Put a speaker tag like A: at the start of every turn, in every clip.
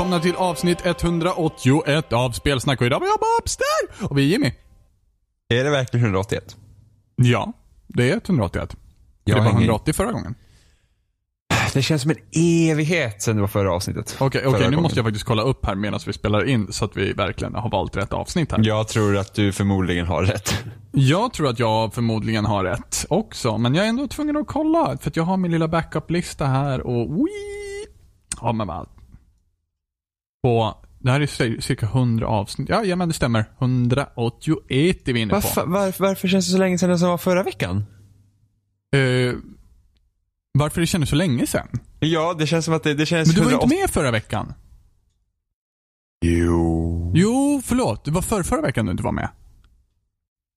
A: välkomna till avsnitt 181 av Spelsnack och idag har jag Babs där! Och vi är Jimmy.
B: Är det verkligen 181?
A: Ja, det är 181.
B: Jag
A: det var
B: hänger-
A: 180 förra gången.
B: Det känns som en evighet sedan det var förra avsnittet.
A: Okej,
B: Förra
A: okej, nu
B: gången.
A: måste jag faktiskt kolla upp här medan vi spelar in så att vi verkligen har valt rätt avsnitt här.
B: Jag tror att du förmodligen har rätt.
A: Jag tror att jag förmodligen har rätt också, men jag är ändå tvungen att kolla för att jag har min lilla backup-lista här och wii. Ja, men vad. På, det här är cir- cirka 100 avsnitt. Ja, ja men det stämmer. 181 är vi inne på.
B: Varför, varför, varför känns det så länge sedan det som var förra veckan?
A: Eh, varför det kändes så länge sedan?
B: Ja, det känns som att det, det känns
A: Men du var ju
B: 180
A: inte med förra veckan.
B: Jo.
A: Jo, förlåt. Det var för förra veckan du inte var med.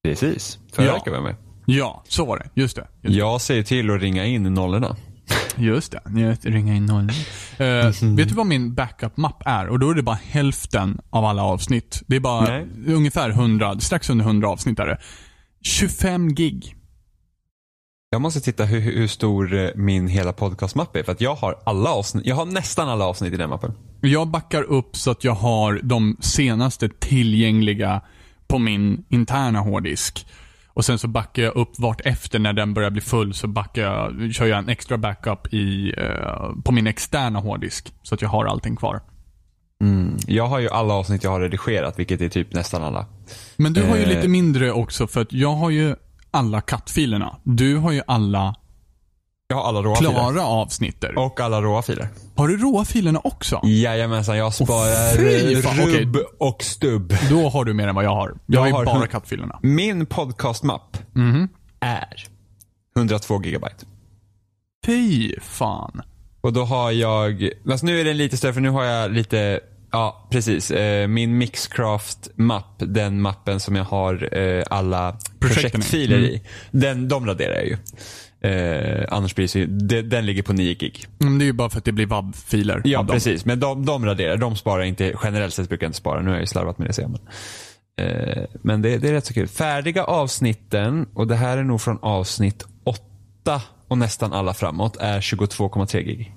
B: Precis. Förra
A: Ja.
B: veckan var jag med.
A: Ja, så var det. Just det. Just,
B: Jag säger till att ringa in nollorna.
A: Just det. Just, ringa in noll. Eh, Vet du vad min backup-mapp är? Och då är det bara hälften av alla avsnitt. Det är bara
B: Nej.
A: ungefär 100, strax under 100 avsnitt är det. 25 gig.
B: Jag måste titta hur, hur stor eh, min hela podcastmapp är. För att jag har alla avsnitt, jag har nästan alla avsnitt i den mappen.
A: Jag backar upp så att jag har de senaste tillgängliga på min interna hårddisk. Och sen så backar jag upp vart efter när den börjar bli full så backar jag, kör jag en extra backup i, eh, på min externa hårddisk. Så att jag har allting kvar.
B: Jag har ju alla avsnitt jag har redigerat, vilket är typ nästan alla.
A: Men du har ju
B: Eh.
A: lite mindre också för att jag har ju alla kattfilerna. Du har ju alla
B: Jag har alla råa filer.
A: klara avsnitter.
B: Och alla råa filer.
A: Har du råa filerna också?
B: Jajamensan, jag sparar
A: fan,
B: rubb och stubb.
A: Då har du mer än vad jag har. Jag,
B: Jag
A: har ju bara kattfilerna.
B: Min podcastmapp
A: Mhm.
B: är 102 gigabyte.
A: Fy fan.
B: Och då har jag, alltså nu är den lite större för nu har jag lite, ja precis, eh, min Mixcraft-mapp, den mappen som jag har eh, alla projektfiler
A: Mm.
B: i. Den, de raderar jag ju. Eh, annars blir det de, den ligger på 9 gig.
A: Men det är ju bara för att det blir WAV-filer
B: Ja precis, men de, de raderar. De sparar inte, generellt sett brukar jag inte spara. Nu har jag ju slarvat med det jag, men. Eh, men det, det är rätt så kul. Färdiga avsnitten, och det här är nog från avsnitt 8 och nästan alla framåt, är 22,3 gig.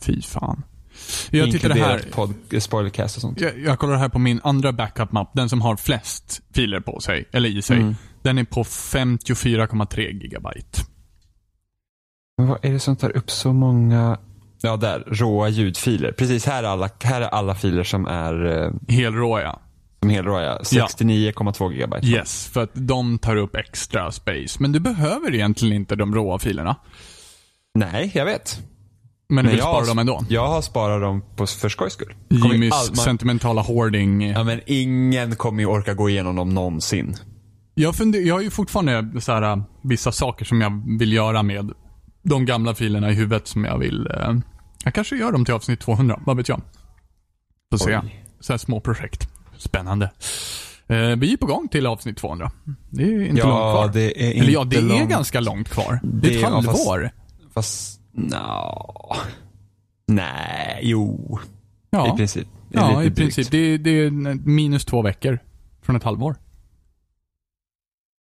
A: Fy fan. Jag tittar här.
B: Pod, spoilercast och sånt.
A: Jag, jag kollar här på min andra backup-mapp. Den som har flest filer på sig, eller i sig.
B: Mm.
A: Den är på 54,3 gigabyte.
B: Men vad är det som tar upp så många? Ja, där. Råa ljudfiler. Precis, här är alla, här är alla filer som är eh,
A: Helrå ja.
B: som helråa. ja. 69,2 gigabyte.
A: Yes, för att de tar upp extra space. Men du behöver egentligen inte de råa filerna.
B: Nej, jag vet.
A: Men du vill spara dem ändå.
B: Jag har sparat dem på, för skojs skull.
A: Jimmys
B: all- man-
A: sentimentala hoarding.
B: Ja, men ingen kommer ju orka gå igenom dem någonsin.
A: Jag, funder, jag har ju fortfarande så här, äh, vissa saker som jag vill göra med de gamla filerna i huvudet som jag vill... Eh, jag kanske gör dem till avsnitt 200, vad vet jag? Får se.
B: Oj.
A: Så här små projekt. Spännande. Eh, vi är på gång till avsnitt 200. Det är inte
B: Ja,
A: långt kvar.
B: det är
A: Eller ja,
B: inte
A: det är
B: långt.
A: ganska långt kvar. Det är
B: Det-
A: ett
B: ja,
A: halvår.
B: Fast, no. Nej, jo.
A: ja,
B: I princip. Det är
A: ja i
B: drygt.
A: princip. Det är, det är minus två veckor från ett halvår.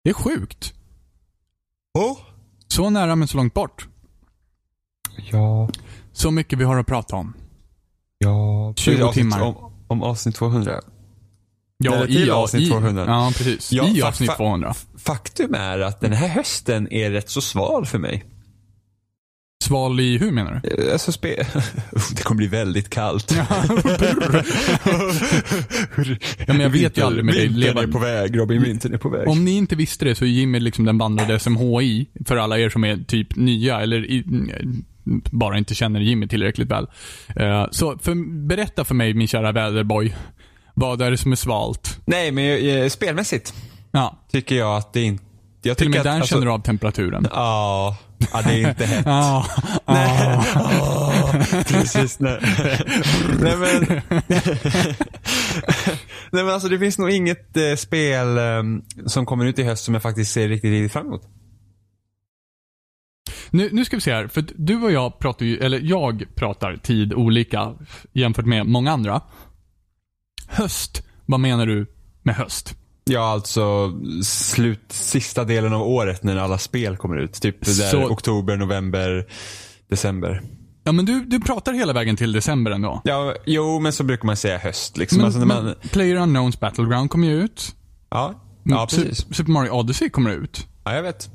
A: Det är sjukt.
B: Oh.
A: Så nära men så långt bort.
B: Ja,
A: Så mycket vi har att prata om.
B: ja.
A: 20
B: Avsnitt-
A: timmar.
B: Om, om avsnitt 200.
A: Ja,
B: Eller till avsnitt
A: i,
B: 200.
A: Ja, precis.
B: Ja,
A: I avsnitt
B: fa-
A: 200.
B: Faktum är att den här hösten är rätt så sval för mig.
A: Sval i hur menar du?
B: Eh, Alltså spe... det kommer bli väldigt kallt.
A: Ja, men jag vet ju aldrig med dig.
B: Vintern är på väg, Robin. Vintern är på väg.
A: Om ni inte visste det så är Jimmy liksom den vandrade SMHI, för alla er som är typ nya eller i, bara inte känner Jimmy tillräckligt väl. Eh, så för, berätta för mig, min kära väderboy. Vad är det som är svalt?
B: Nej, men eh, spelmässigt
A: Ja,
B: tycker jag att det inte... Jag
A: till och med
B: tycker
A: där
B: att, alltså-
A: känner du av temperaturen.
B: Ja, ja, det är inte hett.
A: Ja,
B: Nej. Åh, precis. Nej. nej men. nej men alltså det finns nog inget eh, spel eh, som kommer ut i höst som jag faktiskt ser riktigt, riktigt fram emot.
A: Nu, nu ska vi se här, för att du och jag pratar ju, eller jag pratar tid olika jämfört med många andra. Höst, vad menar du med höst?
B: Ja, alltså slut, sista delen av året när alla spel kommer ut. Typ där
A: Så-
B: oktober, november, december.
A: Ja, men du, du pratar hela vägen till december ändå.
B: Ja, jo, men så brukar man säga höst. Liksom.
A: Men,
B: alltså, när man,
A: men Player Unknowns Battleground kommer ju ut.
B: ja, ja, precis.
A: Su- Super Mario Odyssey kommer ut.
B: Ja, jag vet.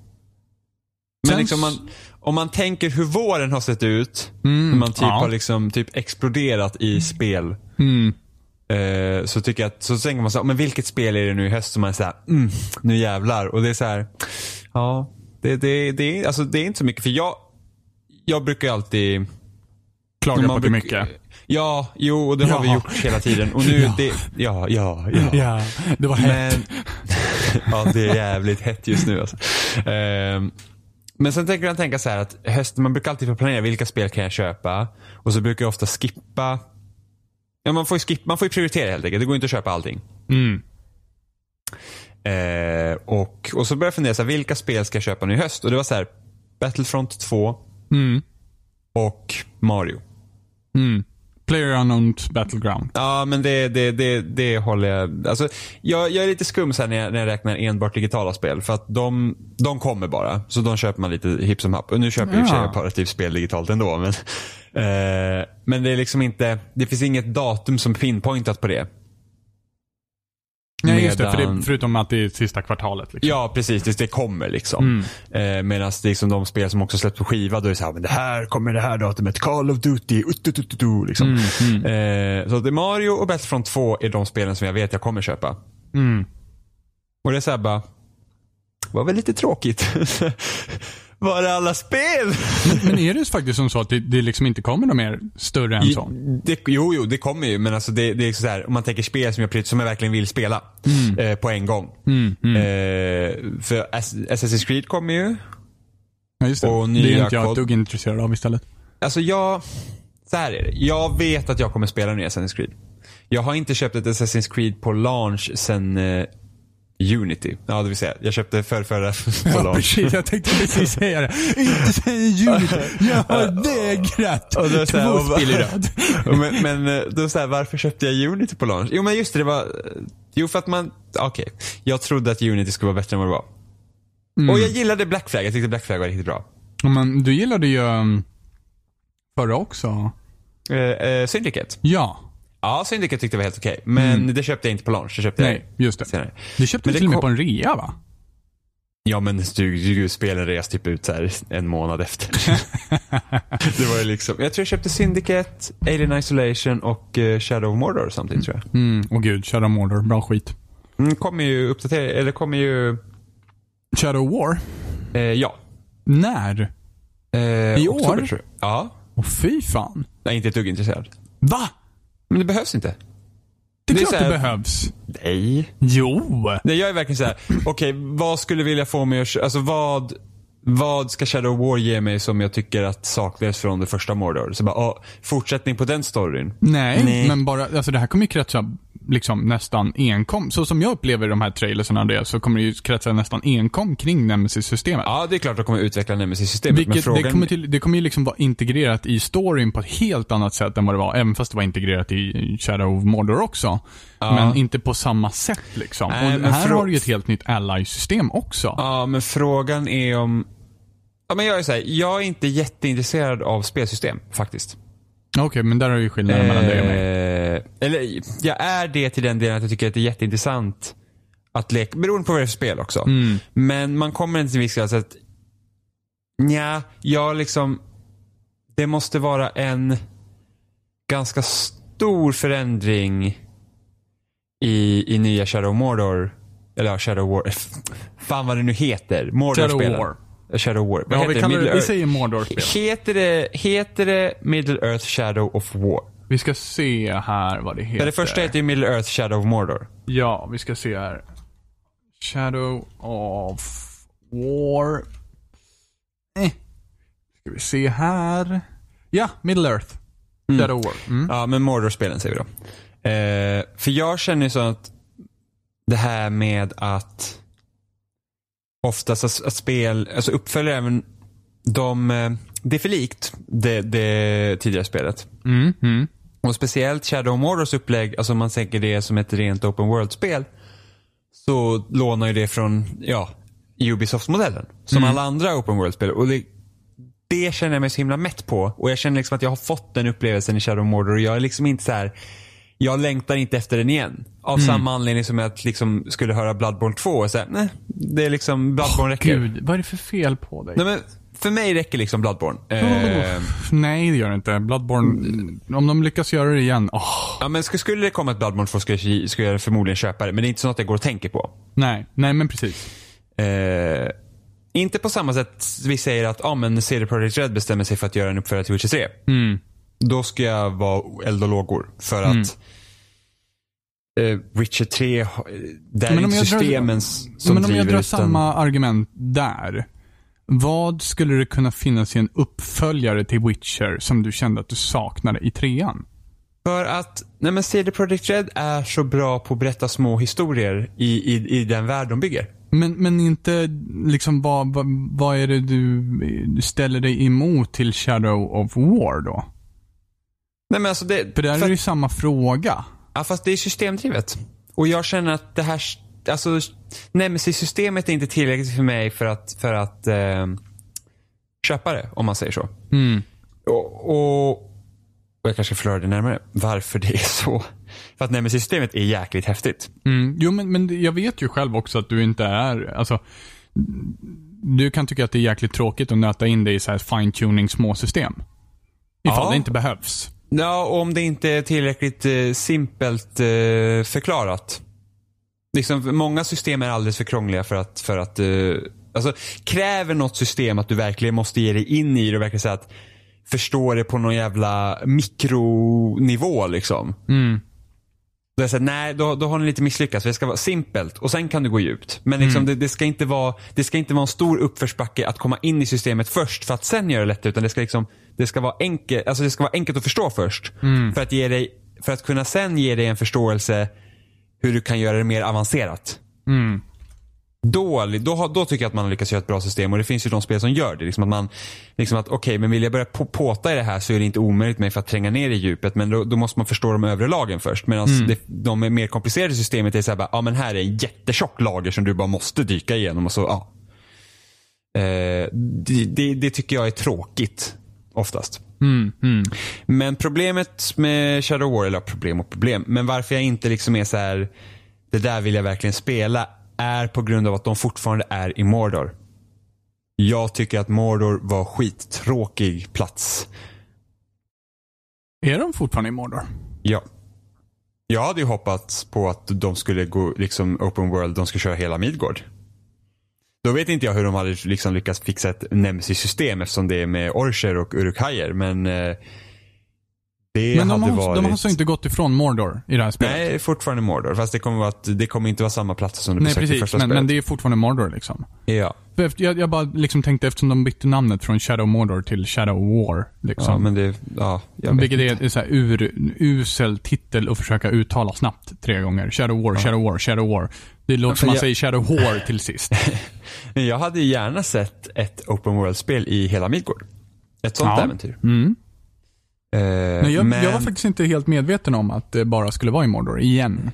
B: Men
A: Sen
B: liksom man, om man tänker hur våren har sett ut,
A: Mm,
B: när man typ
A: ja.
B: har liksom typ exploderat i spel.
A: Mm.
B: Eh, så tycker jag att, så tänker man så här, men vilket spel är det nu i höst som man är såhär, mm, nu jävlar. Och det är så här, ja, det, det, det, är, alltså, det är inte så mycket. För jag, jag brukar ju alltid
A: Klagar
B: man
A: på det
B: bruk-
A: mycket.
B: Ja, jo, och det har vi
A: Ja.
B: gjort hela tiden. Och nu,
A: Ja.
B: det, ja, ja, ja.
A: Ja, det var hett.
B: Men, ja, det är jävligt hett just nu alltså. Ehm, men sen tänker jag tänka så här att hösten, man brukar alltid planera vilka spel kan jag köpa. Och så brukar jag ofta skippa. Ja, man får ju skippa, man får ju prioritera helt enkelt. Det går inte att köpa allting.
A: Mm.
B: Eh, och, och så började jag fundera, så här, vilka spel ska jag köpa nu i höst? Och det var så här, Battlefront 2
A: Mm.
B: och Mario.
A: Mm. Player Unknowns Battleground.
B: Ja, men det, det, det, det håller jag... Alltså, jag, jag är lite skum så här när, jag, när jag räknar enbart digitala spel. För att de, de kommer bara. Så de köper man lite hipp som happ. Och nu köper jag i och för sig
A: Ja.
B: bara typ spel digitalt ändå. Men, eh, men det är liksom inte... Det finns inget datum som pinpointat på det.
A: Nej, just det. För det. Förutom att det är sista kvartalet. Liksom.
B: Ja, precis. Det, det kommer liksom. Eh, Medan liksom de spel som också släpps på skiva, då är det så här, men det här kommer det här datumet. Call of Duty, ututututu, liksom. Eh, så det är Mario och Battlefront 2 är de spelen som jag vet jag kommer köpa.
A: Mm.
B: Och det är såhär bara, var väl lite tråkigt. Var är alla spel?
A: Men är det faktiskt som så att det, det liksom inte kommer något mer större än så?
B: Det, jo, jo, det kommer ju. Men alltså det, det är så här, om man tänker spel som jag, som jag verkligen vill spela eh, på en gång.
A: Mm, mm.
B: Eh, för Ass- Assassin's Creed kommer ju.
A: Ja, just det.
B: och
A: det är
B: nya
A: inte jag ett dugg intresserad av istället.
B: Alltså jag, så här är det. Jag vet att jag kommer spela nya Assassin's Creed. Jag har inte köpt ett Assassin's Creed på launch sen eh, Unity. Ja, det vill säga, jag köpte för förra
A: Ja, precis. Jag tänkte precis säga det. Inte säga Unity. Jag har vägrat.
B: Och då så här,
A: Två spel i rad.
B: men, men eh, då så här, varför köpte jag Unity på launch? Jo men just det, det var, jo för att man, okej. Jag trodde att Unity skulle vara bättre än vad det var.
A: Mm.
B: Och jag gillade Black Flag, jag tyckte Black Flag var riktigt bra.
A: Ja, Men du gillade ju um, förra också.
B: Eh, eh, Syndicate.
A: Ja.
B: Ja, Syndicate tyckte jag var helt okej. Men det köpte jag inte på launch, det köpte
A: Nej, just det.
B: jag senare.
A: Du köpte
B: Men det
A: till och med på en rea va?
B: Ja men du, du res typ ut så här en månad efter. det var ju liksom, jag tror jag köpte Syndicate, Alien Isolation och eh, Shadow of Mordor samtidigt tror jag.
A: Mm, åh gud. Shadow Mordor. Bra skit.
B: Mm, kommer ju uppdatera, eller kommer ju,
A: Shadow War?
B: eh, ja.
A: När?
B: Eh,
A: I
B: oktober,
A: år?
B: Tror jag. Ja.
A: Åh fy fan.
B: Jag är inte ett dugg intresserad.
A: Va?
B: Men det behövs inte.
A: Det är,
B: Det är
A: klart
B: så här-
A: det behövs.
B: Nej.
A: Jo.
B: Nej, jag är verkligen så här. okej vad skulle vilja få mig att, alltså vad, vad ska Shadow War ge mig som jag tycker att saknas från det första Mordor? Så bara, ah, fortsättning på den storyn.
A: Nej,
B: Nej.
A: men bara, alltså det här kommer ju kretsa liksom nästan enkom. Så som jag upplever de här trailersarna och det, så kommer det ju kretsa nästan enkom kring Nemesis-systemet.
B: Ja, det är klart att de kommer utveckla Nemesis-systemet. Men frågan...
A: det, kommer till, det kommer ju liksom vara integrerat i storyn på ett helt annat sätt än vad det var, även fast det var integrerat i Shadow of Mordor också.
B: Ja.
A: Men inte på samma sätt liksom.
B: Nej,
A: och här har du ju ett helt nytt ally-system också.
B: Ja, men frågan är om... Ja, men jag är så här, jag är inte jätteintresserad av spelsystem faktiskt.
A: Okej, men där har ju skillnaden mellan dig och mig.
B: Eh, eller jag är det till den delen att jag tycker att det är jätteintressant att leka, beroende på vad det är för spel också.
A: Mm.
B: Men man kommer inte till viss gräns att, nja, jag liksom, det måste vara en ganska stor förändring i, i nya Shadow Mordor. Eller Shadow War, fan vad det nu heter. Mordor-spelen.
A: Shadow War.
B: Shadow War. Vad
A: Ja,
B: heter
A: vi, kallar det, vi säger Mordor-spel.
B: Heter det, heter det Middle Earth Shadow of War?
A: Vi ska se här vad det heter.
B: Det första heter ju Middle Earth Shadow of Mordor.
A: Ja, vi ska se här. Shadow of War. Eh. Ska vi se här. Ja, Middle Earth. Shadow War. Mm.
B: Ja, men Mordor-spelen säger vi då. Eh, för jag känner ju så att det här med att oftast att, att spel, alltså uppföljer även de, eh, det är för likt det, det tidigare spelet.
A: Mm, mm.
B: Och speciellt Shadow of Mordors upplägg, alltså om man tänker det som ett rent open world-spel. Så lånar ju det från, ja, Ubisoft-modellen. Som alla andra open world-spel. Och det, det känner jag mig så himla mätt på. Och jag känner liksom att jag har fått den upplevelsen i Shadow of Mordor och jag är liksom inte så här. Jag längtar inte efter den igen. Av samma anledning som jag liksom skulle höra Bloodborne 2 och säga, nej, det är liksom, Bloodborne räcker.
A: Gud, vad är det för fel på dig?
B: Nej, men för mig räcker liksom Bloodborne.
A: Oh, nej, det gör det inte. Bloodborne, om de lyckas göra det igen. åh,
B: ja, men sk- skulle det komma ett Bloodborne 2 skulle jag, skulle jag förmodligen köpa det. Men det är inte så att jag går och tänker på.
A: nej, nej men precis.
B: Eh, inte på samma sätt vi säger att ah, men CD Projekt Red bestämmer sig för att göra en uppföljare till Witcher 3.
A: Mm.
B: Då ska jag vara eld och lågor. För att eh, Witcher 3, har- där är
A: Men om
B: inte
A: drar-
B: systemen s- som
A: men om jag drar
B: utan,
A: samma argument där. Vad skulle det kunna finnas i en uppföljare till Witcher som du kände att du saknade i trean?
B: För att nej men CD Projekt Red är så bra på att berätta små historier i, i, i den värld de bygger.
A: Men, men inte liksom vad, vad, vad är det du ställer dig emot till Shadow of War då?
B: Nej men alltså det,
A: För där är det ju samma fråga.
B: Ja, fast det är systemdrivet. Och jag känner att det här, alltså Nemesis-systemet är inte tillräckligt för mig för att, för att eh, köpa det, om man säger så.
A: Mm.
B: Och, och, och jag kanske ska förklara det närmare, varför det är så. För att Nemesis-systemet är jäkligt häftigt.
A: Mm. Jo, men, men jag vet ju själv också att du inte är, alltså, du kan tycka att det är jäkligt tråkigt att nöta in dig i så här fine-tuning småsystem. Ifall
B: Ja.
A: det inte behövs.
B: Ja, om det inte är tillräckligt eh, simpelt eh, förklarat. Liksom, många system är alldeles för krångliga för att, för att eh, alltså, kräver något system att du verkligen måste ge dig in i det och verkligen säga att förstå det på någon jävla mikronivå liksom.
A: Mm.
B: Då är så här, nej, då, då har ni lite misslyckats. Det ska vara simpelt och sen kan du gå djupt. Men liksom, det, det, ska inte vara, det ska inte vara en stor uppförsbacke att komma in i systemet först för att sen göra det lätt. Utan det ska, liksom, det ska, vara, enkelt, alltså det ska vara enkelt att förstå först. För, att ge dig, för att kunna sen ge dig en förståelse hur du kan göra det mer avancerat.
A: Mm.
B: Då, då, då tycker jag att man har lyckats göra ett bra system och det finns ju de spel som gör det. Liksom att man, liksom att okej, men vill jag börja på, påta i det här så är det inte omöjligt med för att tränga ner i djupet. Men då, då måste man förstå de övre lagen först. Medan det, de mer komplicerade systemet är så här, bara, ja men här är en jättetjock lager som du bara måste dyka igenom och så, ja. Eh, det, det, det tycker jag är tråkigt. Oftast.
A: Mm. Mm.
B: Men problemet med Shadow War, eller problem och problem, men varför jag inte liksom är så här, det där vill jag verkligen spela, är på grund av att de fortfarande är i Mordor. Jag tycker att Mordor var skittråkig plats.
A: Är de fortfarande i Mordor?
B: Ja. Jag hade ju hoppats på att de skulle gå liksom open world, de skulle köra hela Midgård. Då vet inte jag hur de hade liksom lyckats fixa ett Nemesis-system eftersom det är med Orcher och Uruk-hajer, men eh, det
A: Men de har,
B: varit...
A: de har alltså inte gått ifrån Mordor i det här spelet?
B: Nej, fortfarande Mordor. Fast det kommer, att, det kommer inte vara samma platser som du
A: Nej
B: besökte i första
A: men,
B: spelet.
A: men det är fortfarande Mordor liksom.
B: Ja.
A: Jag, jag bara liksom tänkte eftersom de bytte namnet från Shadow Mordor till Shadow War. Liksom.
B: ja, men det... Ja, jag
A: Vilket är en så här ur, usel titel att försöka uttala snabbt tre gånger. Shadow War, Shadow War, Shadow War. Det låter som man
B: jag-
A: säger Shadow War till sist.
B: Jag hade gärna sett ett open world-spel i hela Midgård. Ett sånt
A: Ja.
B: äventyr.
A: Mm.
B: Eh,
A: Men jag,
B: men,
A: jag var faktiskt inte helt medveten om att det bara skulle vara i Mordor, igen.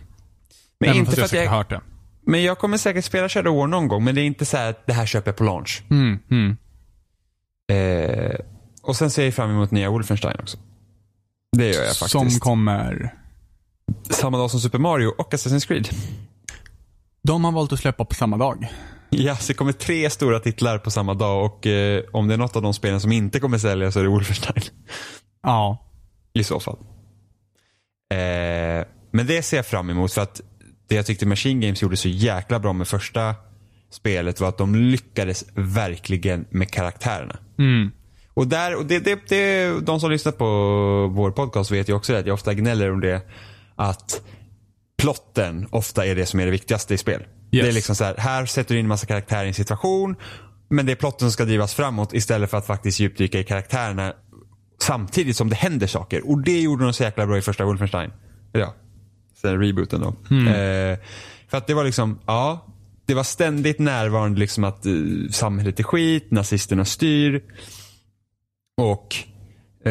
B: men
A: Även
B: inte
A: fast
B: för
A: jag
B: att
A: säkert
B: jag,
A: hört det.
B: Men jag kommer säkert spela Shadow War någon gång, men det är inte så här att det här köper jag på launch.
A: Mm, mm.
B: Eh, och sen ser jag fram emot nya Wolfenstein också. Det gör jag faktiskt.
A: Som kommer...
B: Samma dag som Super Mario och Assassin's Creed.
A: De har valt att släppa på samma dag.
B: Ja, så det kommer tre stora titlar på samma dag och eh, om det är något av de spelen som inte kommer sälja så är det Wolfenstein.
A: Ja.
B: I så fall. Eh, men det ser jag fram emot för att det jag tyckte Machine Games gjorde så jäkla bra med första spelet var att de lyckades verkligen med karaktärerna.
A: Mm.
B: Och, där, och det, det, det, de som lyssnar på vår podcast vet ju också det, att jag ofta gnäller om det. Att plotten ofta är det som är det viktigaste i spel.
A: Yes.
B: Det är liksom så här, här sätter du in en massa karaktärer i en situation. Men det är plotten som ska drivas framåt istället för att faktiskt djupdyka i karaktärerna. Samtidigt som det händer saker. Och det gjorde de så jäkla bra i första Wolfenstein. Ja, sen rebooten då. Eh, för att det var liksom, ja. Det var ständigt närvarande liksom att eh, samhället är skit, nazisterna styr. Och,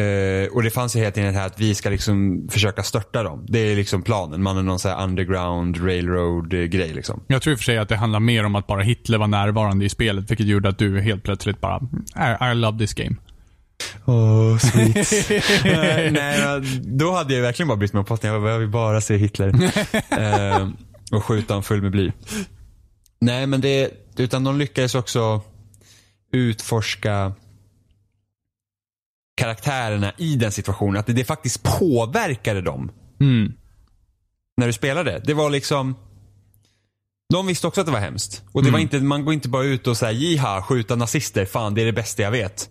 B: eh, och det fanns ju hela tiden det här att vi ska liksom försöka störta dem. Det är liksom planen. Man är någon sån här underground railroad eh, grej liksom.
A: Jag tror i och för sig att det handlar mer om att bara Hitler var närvarande i spelet, vilket gjorde att du helt plötsligt bara, I, I love this game.
B: Åh, sweet. Nej, då hade jag verkligen bara brytt mig om plotten. Jag, bara, jag vill bara se Hitler. eh, och skjuta honom full med bly. Nej, men det, utan de lyckades också utforska karaktärerna i den situationen. Att det, det faktiskt påverkade dem.
A: Mm.
B: När du spelade. Det var liksom de visste också att det var hemskt. Och det var inte, man går inte bara ut och säger jiha, skjuta nazister, fan det är det bästa jag vet.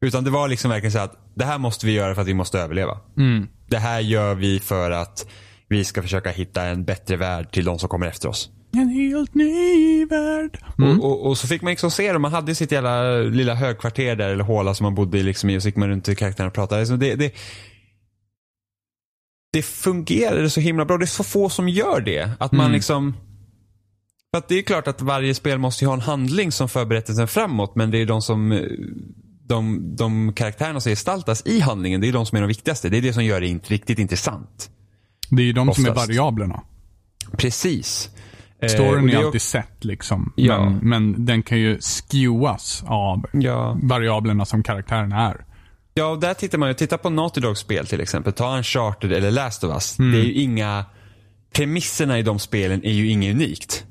B: Utan det var liksom verkligen så att det här måste vi göra för att vi måste överleva.
A: Mm.
B: Det här gör vi för att vi ska försöka hitta en bättre värld till de som kommer efter oss.
A: En helt ny värld. Mm.
B: Och, och, och, så fick man liksom se dem. Man hade sitt jävla lilla högkvarter där, eller håla som man bodde i, liksom, i och så gick man runt till karaktärerna och pratade. Alltså det, det, det fungerade så himla bra. Det är så få som gör det. Att man
A: Mm.
B: liksom för att det är klart att varje spel måste ju ha en handling som för berättelsen framåt, men det är de som eh, de, de karaktärerna som gestaltas i handlingen, det är de som är de viktigaste. Det är det som gör det inte riktigt intressant.
A: Det är ju de som är
B: Oftast.
A: variablerna.
B: Precis. Eh,
A: Storyn är alltid sett liksom.
B: Ja.
A: Men, men den kan ju skewas av
B: Ja,
A: variablerna som karaktärerna är.
B: ja och där tittar man ju, titta på Naughty Dogs spel till exempel. Ta Uncharted eller Last of Us. Det är ju inga, premisserna i de spelen är ju inget unikt.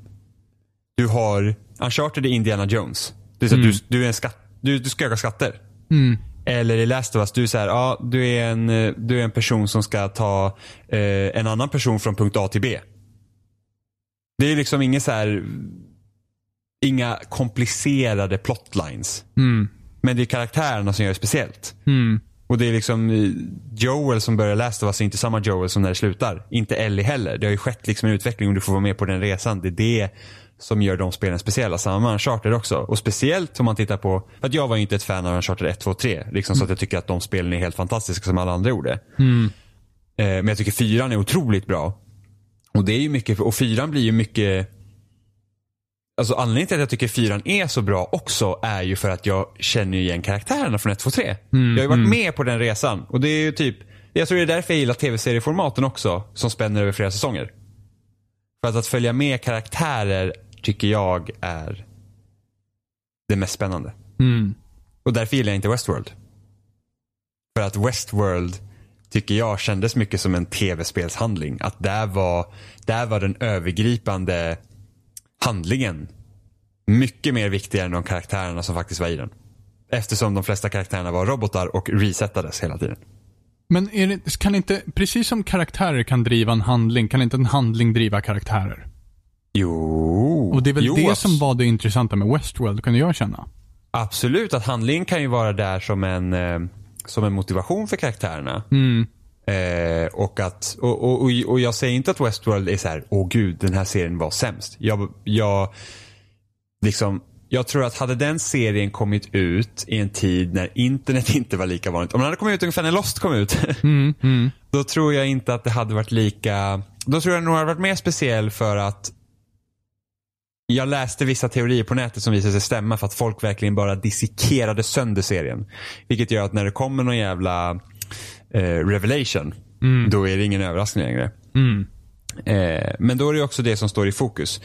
B: Du har, Uncharted är Indiana Jones. Det är så att du, du är en skatt, du, du ska jaga skatter.
A: Mm.
B: Eller i Last of Us, du är så här, ja, du är en, du är en person som ska ta eh, en annan person från punkt A till B. Det är liksom inget så här, inga komplicerade plotlines.
A: Mm.
B: Men det är karaktärerna som gör det speciellt.
A: Mm.
B: Och det är liksom eh, Joel som börjar Last of Us är inte samma Joel som när det slutar. Inte Ellie heller. Det har ju skett liksom en utveckling och du får vara med på den resan. Det är det som gör de spelen speciella. Samma med Uncharted också. Och speciellt om man tittar på, för att jag var ju inte ett fan av Uncharted 1, 2, 3. Liksom så att jag tycker att de spelen är helt fantastiska som alla andra gjorde.
A: Mm.
B: Eh, men jag tycker fyran är otroligt bra. Och det är ju mycket, och fyran blir ju mycket Alltså anledningen till att jag tycker fyran är så bra också är ju för att jag känner igen karaktärerna från 1, 2, 3. jag har ju varit med på den resan. Och det är ju typ, jag tror det är därför jag gillar tv-serieformaten också, som spänner över flera säsonger. För att, att följa med karaktärer tycker jag är det mest spännande.
A: Mm.
B: Och därför gillar jag inte Westworld. För att Westworld tycker jag kändes mycket som en tv-spelshandling. Att där var, där var den övergripande handlingen mycket mer viktigare än de karaktärerna som faktiskt var i den. Eftersom de flesta karaktärerna var robotar och resetades hela tiden.
A: Men det, kan inte, precis som karaktärer kan driva en handling, kan inte en handling driva karaktärer?
B: Jo.
A: Och det är väl
B: jo,
A: det som var det intressanta med Westworld, kunde jag känna.
B: Absolut, att handlingen kan ju vara där som en, eh, som en motivation för karaktärerna.
A: Mm.
B: Eh, och, att, och, och, och, och jag säger inte att Westworld är så här, åh gud, den här serien var sämst. Jag, jag, liksom, jag tror att hade den serien kommit ut i en tid när internet inte var lika vanligt. Om den hade kommit ut ungefär när Lost kom ut.
A: Mm, mm.
B: då tror jag inte att det hade varit lika, då tror jag nog hade varit mer speciell för att jag läste vissa teorier på nätet som visade sig stämma för att folk verkligen bara dissekerade sönder serien. Vilket gör att när det kommer någon jävla eh, revelation, då är det ingen överraskning längre.
A: Mm.
B: Eh, men då är det också det som står i fokus.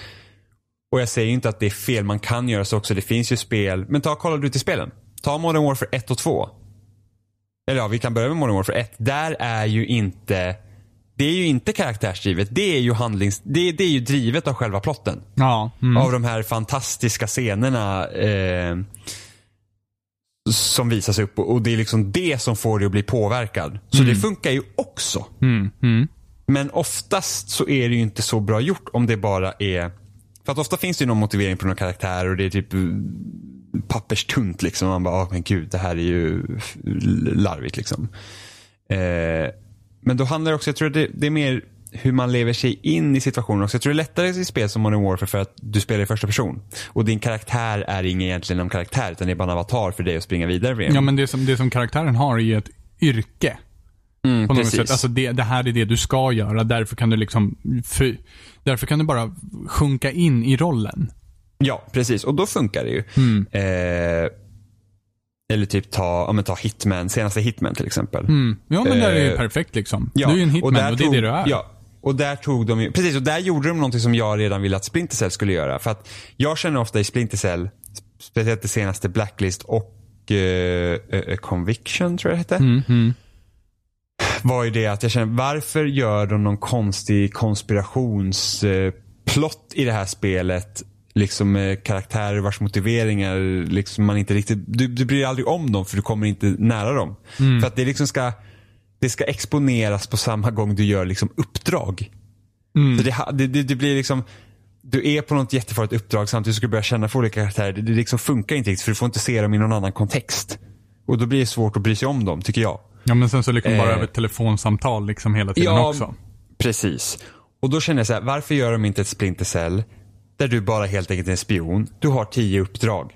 B: Och jag säger inte att det är fel, man kan göra så också. Det finns ju spel, men ta Call of Duty-spelen. Ta Modern Warfare 1 och 2. Eller ja, vi kan börja med Modern Warfare 1. Där är ju inte, det är ju inte karaktärsdrivet. Det är ju handlings, det, det är ju drivet av själva plotten.
A: Ja. Mm.
B: Av de här fantastiska scenerna eh, som visas upp och det är liksom det som får dig att bli påverkad. Så det funkar ju också.
A: Mm. Mm.
B: Men oftast så är det ju inte så bra gjort om det bara är... För att ofta finns det ju någon motivering på någon karaktär och det är typ eh, papperstunt liksom. Man bara, oh, men gud, det här är ju larvigt liksom. Eh, men då handlar det också, jag tror att det, det är mer hur man lever sig in i situationen också. Jag tror det är lättare i spel som Modern Warfare för att du spelar i första person. Och din karaktär är ingen egentligen en karaktär utan det är bara en avatar för dig att springa vidare med.
A: Ja, men det som, det som karaktären har är ett yrke.
B: mm,
A: På något
B: precis.
A: sätt. Alltså det, det här är det du ska göra. Därför kan du liksom, för, därför kan du bara sjunka in i rollen.
B: Ja, precis. Och då funkar det ju.
A: Mm.
B: Eh, eller typ ta, ja, men ta Hitman, senaste Hitman till exempel.
A: Mm. Ja, men där är det
B: Eh,
A: perfekt liksom.
B: Ja,
A: du är ju en hitman och,
B: där
A: det är
B: tog,
A: det du är.
B: Ja, och där tog de ju, precis, och där gjorde de någonting som jag redan ville att Splinter Cell skulle göra. För att jag känner ofta i Splinter Cell, speciellt det senaste Blacklist och och eh, eh, Conviction tror jag det hette.
A: Mm, mm.
B: Var ju det att jag känner, varför gör de någon konstig konspirationsplott i det här spelet? Liksom med karaktärer vars motiveringar liksom man inte riktigt, du, du bryr dig aldrig om dem för du kommer inte nära dem. För att det liksom ska, det ska exponeras på samma gång du gör liksom uppdrag. Så det, det, det, blir liksom, du är på något jättefarligt uppdrag samtidigt som du ska börja känna för olika karaktärer. Det, det liksom funkar inte riktigt för du får inte se dem i någon annan kontext. Och då blir det svårt att bry sig om dem, tycker jag.
A: Ja, men sen så liksom bara
B: Eh.
A: över ett telefonsamtal liksom hela tiden
B: Ja,
A: också.
B: Precis. Och då känner jag så här, varför gör de inte ett Splinter Cell där du bara helt enkelt är en spion. Du har tio uppdrag.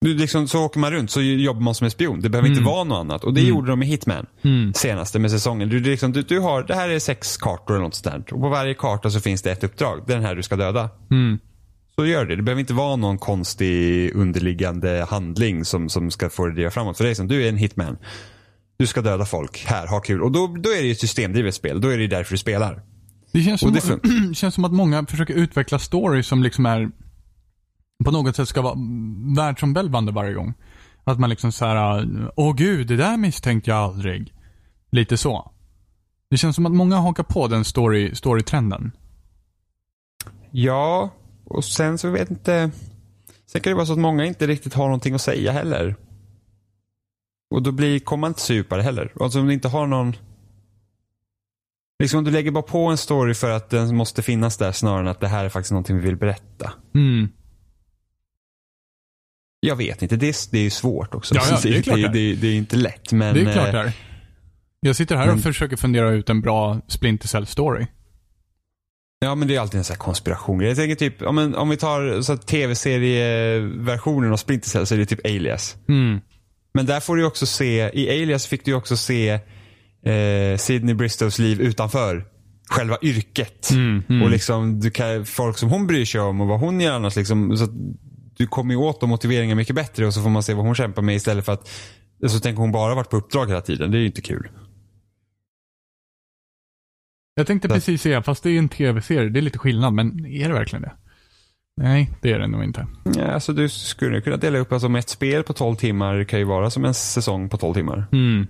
B: Du, liksom, så åker man runt så jobbar man som en spion. Det behöver inte vara något annat. Och det gjorde de i Hitman. Senaste med säsongen. Du, liksom, du, du har, det här är sex kartor eller något sånt. Och på varje karta så finns det ett uppdrag. Det är den här du ska döda.
A: Mm.
B: Så gör det. Det behöver inte vara någon konstig underliggande handling som, som ska få dig att driva framåt. För det är som, du är en hitman. Du ska döda folk. Här, ha kul. Och då, då är det ju ett systemdrivet spel. Då är det därför du spelar.
A: Det känns, som,
B: det
A: känns som att många försöker utveckla stories som liksom är på något sätt ska vara världsomvälvande varje gång. Att man liksom så här, åh gud, det där misstänkte jag aldrig. Lite så. Det känns som att många hakar på den story, storytrenden.
B: Ja, och sen så vet jag inte. Sen kan det vara så att många inte riktigt har någonting att säga heller. Och då blir, kommer man inte så djupare heller. Alltså om du inte har någon. Liksom om du lägger bara på en story för att den måste finnas där snarare än att det här är faktiskt någonting vi vill berätta.
A: Mm.
B: Jag vet inte, det är, det är ju svårt också.
A: Ja, ja, det är klart
B: det,
A: det.
B: det, är inte lätt. Men,
A: Det är klart
B: eh,
A: det är. Jag sitter här och
B: men-
A: försöker fundera ut en bra Splinter Cell story.
B: Ja, men det är alltid en sån här konspiration. Jag tänker typ, om, om vi tar tv-serieversionen av Splinter Cell så är det typ Alias.
A: Mm.
B: Men där får du också se, i Alias fick du också se eh, Sidney Bristows liv utanför själva yrket.
A: Mm, mm.
B: Och liksom du kan, folk som hon bryr sig om och vad hon gör annars. Liksom, så att du kommer ju åt de motiveringar mycket bättre och så får man se vad hon kämpar med istället för att så tänker hon bara varit på uppdrag hela tiden. Det är ju inte kul.
A: Jag tänkte
B: Så-
A: precis säga, fast det är en tv-serie, det är lite skillnad, men är det verkligen det? Nej, det är det nog inte.
B: Ja, alltså du skulle kunna dela upp, alltså med ett spel på 12 timmar kan ju vara som en säsong på 12 timmar.
A: Mm.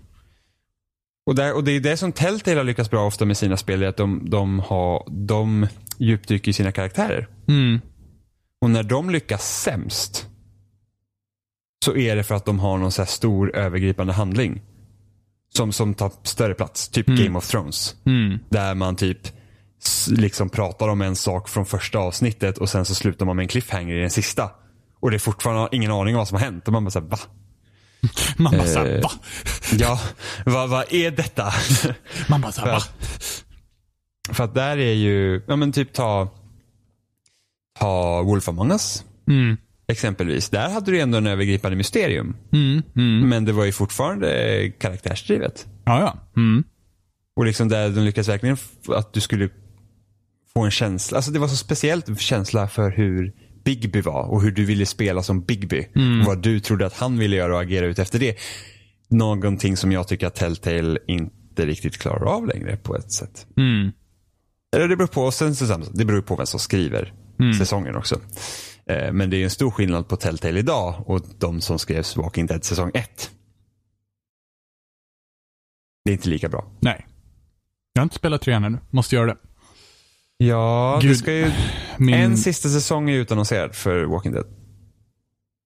B: Och, där, och det är det som Telltale har lyckats bra ofta med sina spel, är att de, de, har, de djupdyker i sina karaktärer.
A: Mm.
B: Och när de lyckas sämst så är det för att de har någon så här stor övergripande handling. Som, som tar större plats. Typ
A: Mm.
B: Game of Thrones.
A: Mm.
B: Där man typ liksom pratar om en sak från första avsnittet och sen så slutar man med en cliffhanger i den sista. Och det är fortfarande ingen aning om vad som har hänt. Och man bara såhär, va?
A: Man bara såhär,
B: Eh,
A: va?
B: Ja, vad vad är detta?
A: Man bara såhär,
B: för
A: va?
B: För att där är ju, ja men typ ta, ta Wolf Among Us.
A: Mm.
B: Exempelvis. Där hade du ändå en övergripande mysterium.
A: Mm. Mm.
B: Men det var ju fortfarande karaktärsdrivet.
A: Ja, ja. Mm.
B: Och liksom där de lyckades verkligen att du skulle få en känsla. Alltså det var så speciellt känsla för hur Bigby var och hur du ville spela som Bigby. Och vad du trodde att han ville göra och agera ut efter det. Någonting som jag tycker att Telltale inte riktigt klarar av längre på ett sätt.
A: Mm.
B: Eller det beror på, sen, det beror på vem som skriver säsongen också. Eh, Men det är en stor skillnad på Telltale idag och de som skrev Walking Dead säsong 1. Det är inte lika bra.
A: Nej. Jag har inte spelat trean ännu. Måste göra det.
B: Ja,
A: Gud.
B: det ska ju,
A: Min...
B: en sista säsong är utannonserad för Walking Dead.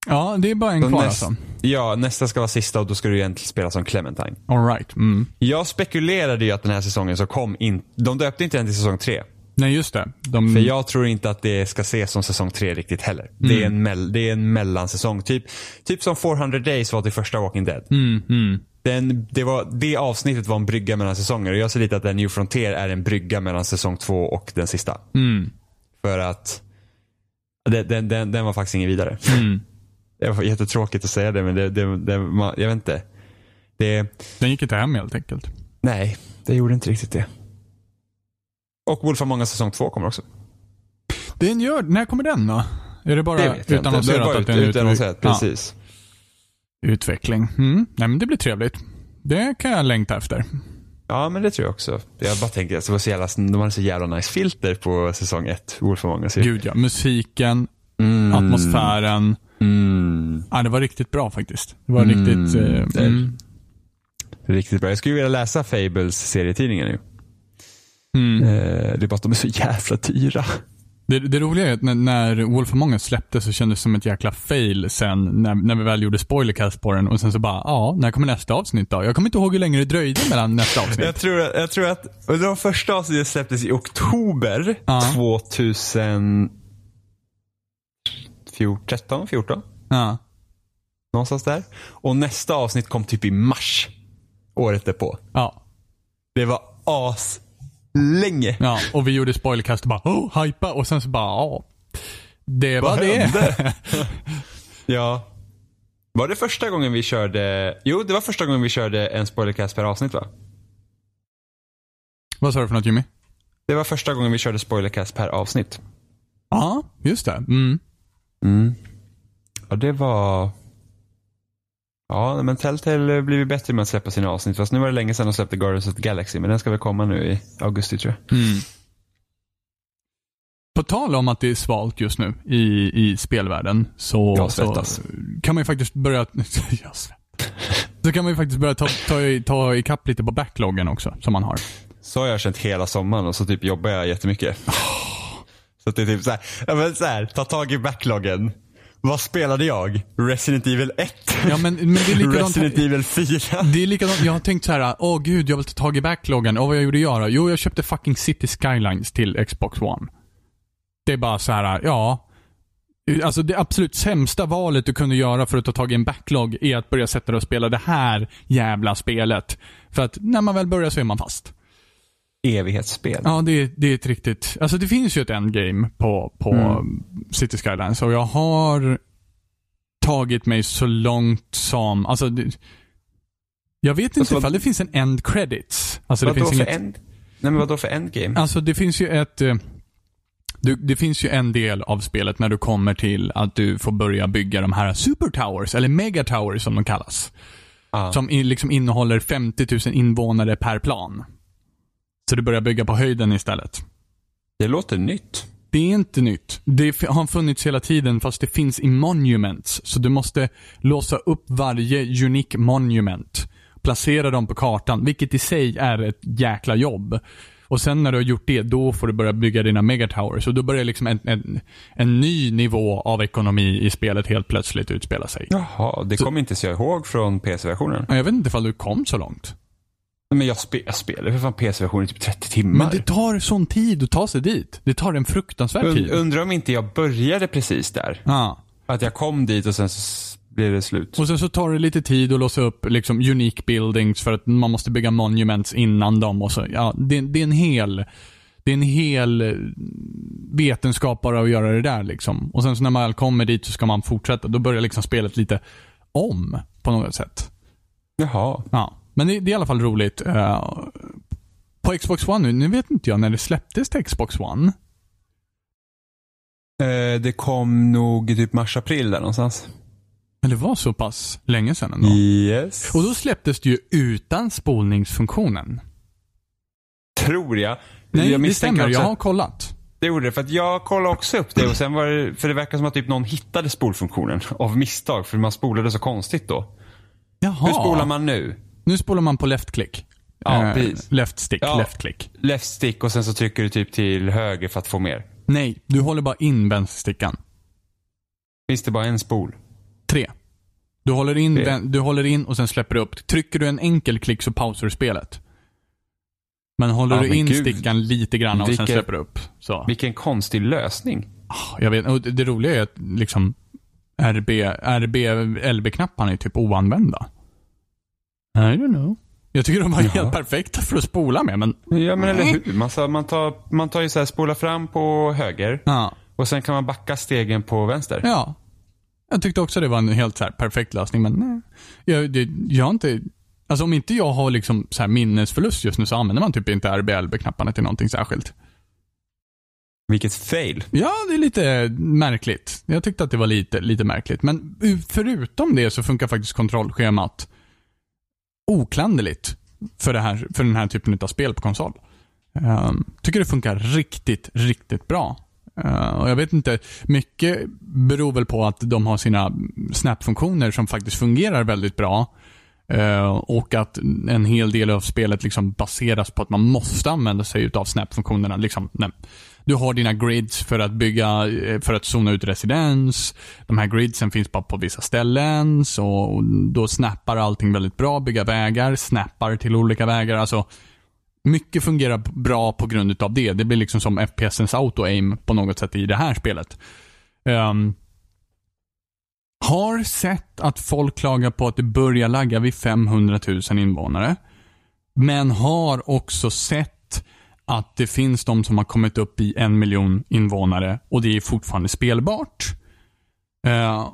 A: Ja, det är bara en
B: Så
A: kvar
B: näst-
A: alltså.
B: Ja, nästa ska vara sista och då ska du egentligen spela som Clementine.
A: All right. Mm.
B: Jag spekulerade ju att den här säsongen så kom in, de döpte inte den till säsong 3.
A: Nej, just det. De...
B: För jag tror inte att det ska ses som säsong 3 riktigt heller. Det, är en mell, det är en mellansäsong. Typ, typ som 400 Days var till första Walking Dead.
A: Mm, mm.
B: Den, det, var, det avsnittet var en brygga mellan säsonger och jag ser lite att den New Frontier är en brygga mellan säsong 2 och den sista.
A: Mm.
B: För att den, den, den, den var faktiskt ingen vidare.
A: Mm.
B: Det var jättetråkigt att säga det men det, det, det, man, jag vet inte. Det,
A: Den gick inte hem helt enkelt.
B: nej, det gjorde inte riktigt det. Och Wolf Among Us säsong 2 kommer också.
A: Den gör... När kommer den då? Är det bara
B: Det vet inte. Det
A: utannonserat
B: var
A: att
B: ut,
A: den är
B: utannonserat,
A: Ja,
B: precis.
A: utveckling. Mm. Nej, men det blir trevligt. Det kan jag längta efter.
B: Ja, men det tror jag också. Jag bara tänker att det var så jävla, de hade så jävla nice filter på säsong 1, Wolf Among Us.
A: Gud ja. Musiken,
B: Mm.
A: atmosfären.
B: Mm.
A: Ja, det var riktigt bra faktiskt. Det var
B: Mm,
A: riktigt... Eh,
B: det är-
A: mm,
B: Riktigt bra. Jag skulle vilja läsa Fables serietidningar nu.
A: Mm.
B: Eh, det är bara att de är så jävla dyra.
A: Det, det roliga är att när, när Wolf Among Us släpptes så kändes det som ett jäkla fail sen när, när vi väl gjorde spoilercast på den och sen så bara, ja, när kommer nästa avsnitt då? Jag kommer inte ihåg hur länge det dröjde mellan nästa avsnitt.
B: Jag tror, jag tror att och de första avsnitten släpptes i oktober
A: Ja.
B: 2013, 13, 14.
A: Ja.
B: Någonstans där. Och nästa avsnitt kom typ i mars. Året därpå.
A: Ja.
B: Det var as länge.
A: Ja, och vi gjorde spoilercast och bara, oh, hypa och sen så bara, ja. Det var
B: Vad
A: det.
B: hände? Ja. Var det första gången vi körde, jo det var första gången vi körde en spoilercast per avsnitt va?
A: Vad sa du för något Jimmy?
B: Det var första gången vi körde spoilercast per avsnitt.
A: Ja, just det. Mm.
B: Mm. Ja, det var... Ja, men Telltale har blivit bättre med att släppa sina avsnitt. Fast nu var det länge sedan de släppte Guardians of the Galaxy. Men den ska väl komma nu i augusti tror jag.
A: Mm. På tal om att det är svalt just nu i, i spelvärlden så, så kan man ju faktiskt börja... Jag så kan man ju faktiskt börja ta, ta, i- ta ikapp lite på backloggen också, som man har.
B: Så har jag känt hela sommaren och så typ jobbar jag jättemycket. Så att det är typ så här, ja men så här, ta tag i backloggen. Vad spelade jag? Resident Evil 1?
A: Ja, men, men det är likadant
B: Resident Evil 4?
A: Det är likadant, jag har tänkt så här, åh gud, jag vill ta tag i backloggen. Och vad jag gjorde jag då? Jo, jag köpte fucking City Skylines till Xbox One. Det är bara så här, ja. Alltså det absolut sämsta valet du kunde göra för att ta tag i en backlog är att börja sätta dig och spela det här jävla spelet. För att när man väl börjar så är man fast.
B: Evighetsspel.
A: Ja, det, är- det är ett riktigt... Alltså det finns ju ett endgame på, på
B: Mm.
A: City Skylines och jag har tagit mig så långt som... Alltså, det, jag vet inte
B: Alltså, vad-
A: ifall det finns en end credits. Alltså det finns
B: för
A: inget...
B: end... Nej men vadå för endgame?
A: Alltså det finns ju ett... eh, Du, det finns ju en del av spelet när du kommer till att du får börja bygga de här super towers, eller mega towers som de kallas.
B: Ja.
A: Som liksom innehåller 50 000 invånare per plan. Så du börjar bygga på höjden istället.
B: Det låter nytt.
A: Det är inte nytt. Det har funnits hela tiden fast det finns i monuments. Så du måste låsa upp varje unique monument. Placera dem på kartan, vilket i sig är ett jäkla jobb. Och sen när du har gjort det, då får du börja bygga dina megatowers. Och då börjar liksom en, en, en ny nivå av ekonomi i spelet helt plötsligt utspela sig.
B: Jaha, det kommer inte så jag ihåg från PC-versionen.
A: Jag vet inte ifall du kom så långt.
B: Men jag, spe, jag spelade för fan PC-versionen i typ 30 timmar.
A: Men det tar sån tid att ta sig dit. Det tar en fruktansvärd
B: Und,
A: tid.
B: undrar om inte jag började precis där.
A: Ja.
B: Att jag kom dit och sen så blev det slut.
A: Och sen så tar det lite tid att låsa upp liksom unique buildings för att man måste bygga monuments innan dem och så. Ja, det, det är en hel det är en hel eh, vetenskap bara att göra det där liksom. Och sen så när man väl kommer dit så ska man fortsätta. Då börjar liksom spelet lite om på något sätt.
B: Jaha.
A: Ja. Men det, är i alla fall roligt. Eh, på Xbox One nu, nu vet inte jag när det släpptes till Xbox One.
B: Eh, det kom nog typ mars-april där någonstans.
A: Men det var så pass länge sedan ändå.
B: Yes.
A: Och då släpptes det ju utan spolningsfunktionen.
B: Tror jag.
A: Nej,
B: jag
A: det stämmer.
B: också
A: Jag har kollat.
B: det gjorde det. För att jag kollade också upp det och sen var det, för det verkar som att typ någon hittade spolfunktionen av misstag. För man spolade så konstigt då.
A: Jaha.
B: Hur spolar man nu?
A: Nu spolar man på left click.
B: Ja,
A: Eh,
B: precis.
A: Left stick,
B: Ja.
A: left click.
B: Left stick och sen så trycker du typ till höger för att få mer.
A: Nej, du håller bara in vänsterstickan.
B: Finns det bara en spol?
A: Tre. Du håller, in,
B: Tre.
A: du håller in och sen släpper du upp. Trycker du en enkel klick så pausar du spelet. Men håller
B: Ja,
A: du
B: men
A: in
B: gud.
A: stickan lite grann och sen
B: Vilken-
A: släpper du upp. Så.
B: Vilken konstig lösning.
A: Ah, Jag vet, och det det roliga är att liksom RB, RB LB-knapparna är typ oanvända. I don't know. Jag tycker de var helt perfekta för att spola med, men
B: Ja men eller hur. Man, så, man, tar, man tar ju så här spola fram på höger
A: ja.
B: och sen kan man backa stegen på vänster.
A: Ja. Jag tyckte också det var en helt så här perfekt lösning, men nej. Jag, det, jag har inte... Alltså om inte jag har liksom så här minnesförlust just nu så använder man typ inte RBLB-knapparna till någonting särskilt.
B: Vilket fail.
A: Ja, det är lite märkligt. Jag tyckte att det var lite, lite märkligt. Men förutom det så funkar faktiskt kontrollschemat oklanderligt för, det här, för den här typen av spel på konsol. Um, tycker det funkar riktigt, riktigt bra. Uh, och jag vet inte, mycket beror väl på att de har sina snap-funktioner som faktiskt fungerar väldigt bra. Uh, och att en hel del av spelet liksom baseras på att man måste använda sig av snap-funktionerna. Liksom, du har dina grids för att bygga, eh, för att zona ut residens. De här gridsen finns bara på vissa ställen, så då snappar allting väldigt bra. Bygga vägar, snappar till olika vägar. Alltså, mycket fungerar bra på grund av det. Det blir liksom som FPSens auto-aim på något sätt i det här spelet. Um, har sett att folk klagar på att det börjar lagga vid 500 000 invånare. Men har också sett att det finns de som har kommit upp i en miljon invånare och det är fortfarande spelbart. Uh,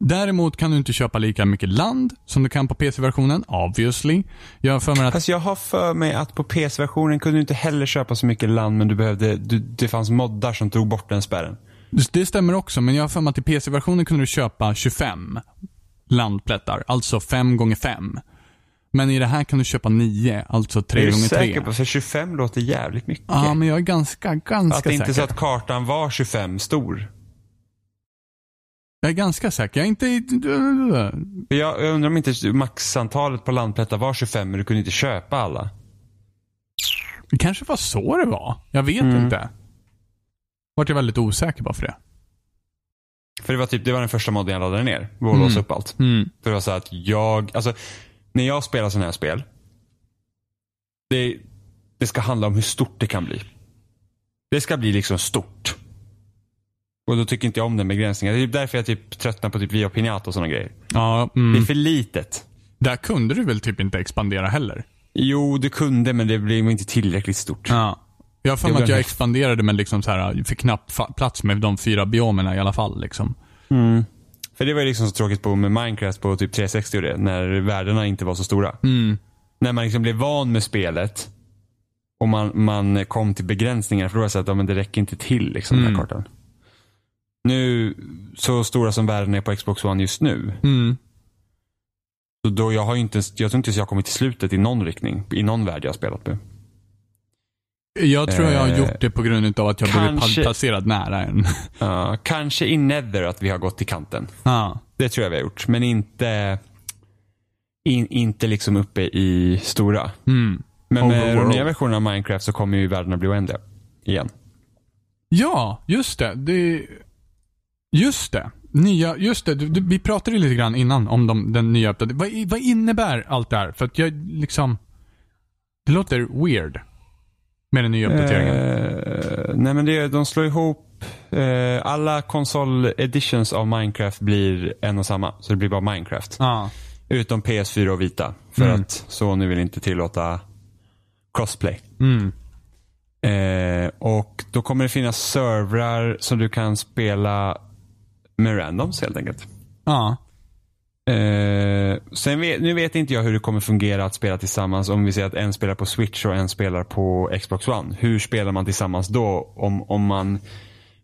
A: Däremot kan du inte köpa lika mycket land som du kan på PC-versionen, obviously.
B: Jag har för mig att... Fast jag har för mig att på PC-versionen kunde du inte heller köpa så mycket land, men du behövde, du, det fanns moddar som tog bort den spärren.
A: Det stämmer också, men jag har för mig att i PC-versionen kunde du köpa 25 landplättar, alltså 5 gånger 5 Men i det här kan du köpa 9, alltså 3 gånger 3 Är du säker
B: på? För 25 låter jävligt mycket.
A: Ja, men jag är ganska, ganska säker.
B: Att det inte är så att kartan var 25 stor.
A: Jag är ganska säker. Jag är inte...
B: Jag, undrar om inte maxantalet på landplättar var 25 men du kunde inte köpa alla.
A: Det kanske var så det var. Jag vet mm. inte. Vart jag väldigt osäker bara för det.
B: För det var typ, det var den första modden jag laddade ner. Att mm. upp allt. Mm. För det var så att jag, alltså när jag spelar sådana här spel. Det, det ska handla om hur stort det kan bli. Det ska bli liksom stort. Och då tycker inte jag om den begränsningen. Det är typ därför jag typ tröttnar på typ Via Pinata och sådana grejer.
A: Ja,
B: mm. Det är för litet.
A: Där kunde du väl typ inte expandera heller?
B: Jo, du kunde men det blev inte tillräckligt stort.
A: Ja. Jag har för mig att jag expanderade men liksom så här, fick knappt plats med de fyra biomerna i alla fall. Liksom.
B: Mm. För det var ju liksom så tråkigt på med Minecraft på typ 360 och det, när värdena inte var så stora.
A: Mm.
B: När man liksom blev van med spelet och man, man kom till begränsningar, för då var det så att ja, men det räcker inte till liksom, mm. den här kartan. Nu, så stora som världen är på Xbox One just nu.
A: Mm.
B: Så då jag har inte, jag tror inte jag har kommit till slutet i någon riktning, i någon värld jag har spelat med.
A: Jag tror jag har eh, gjort det på grund av att jag kanske, blivit placerad nära en.
B: Uh, kanske i Nether att vi har gått till kanten.
A: Uh.
B: Det tror jag vi har gjort. Men inte, in, inte liksom uppe i stora.
A: Mm.
B: Men med de nya versionerna av Minecraft så kommer ju världarna bli oändliga. Igen.
A: Ja, just det. det Just det. Nya, just det. Du, du, vi pratade lite grann innan om de, den nya uppdateringen. Vad, vad innebär allt det här? För att jag liksom... Det låter weird. Med den nya uppdateringen.
B: Uh, nej men det, de slår ihop uh, alla konsol editions av Minecraft blir en och samma. Så det blir bara Minecraft.
A: Ah.
B: Utom PS4 och Vita. För mm. att Sony vill inte tillåta crossplay.
A: Mm.
B: Uh, och då kommer det finnas servrar som du kan spela med randoms helt enkelt.
A: Ja.
B: Eh, sen vet, nu vet inte jag hur det kommer fungera att spela tillsammans om vi säger att en spelar på Switch och en spelar på Xbox One. Hur spelar man tillsammans då? Om, om man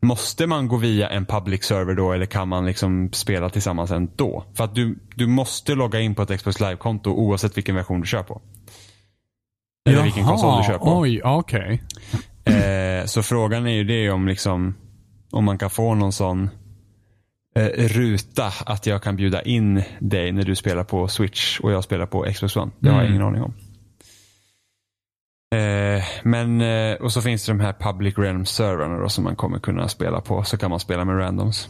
B: Måste man gå via en public server då eller kan man liksom spela tillsammans ändå? För att du, du måste logga in på ett Xbox Live-konto oavsett vilken version du kör på. Eller Jaha, vilken konsol du kör på.
A: Oj, okej.
B: Okay. Eh, så frågan är ju det om liksom om man kan få någon sån ruta att jag kan bjuda in dig när du spelar på Switch och jag spelar på Xbox One. Det har jag mm. ingen aning om. Eh, men, eh, och så finns det de här Public Realm servrarna som man kommer kunna spela på. Så kan man spela med randoms.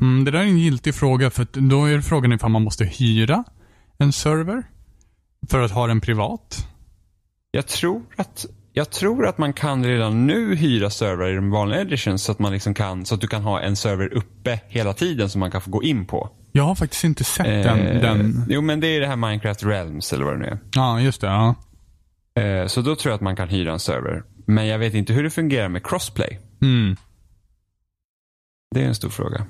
A: Mm, det där är en giltig fråga för då är frågan ifall man måste hyra en server för att ha den privat.
B: Jag tror att jag tror att man kan redan nu hyra servrar i de vanliga editions så att man liksom kan, så att du kan ha en server uppe hela tiden som man kan få gå in på.
A: Jag har faktiskt inte sett eh, den, den.
B: Jo, men det är det här Minecraft Realms eller vad det nu är.
A: Ja, just det. Ja.
B: Eh, så då tror jag att man kan hyra en server. Men jag vet inte hur det fungerar med crossplay.
A: Mm.
B: Det är en stor fråga.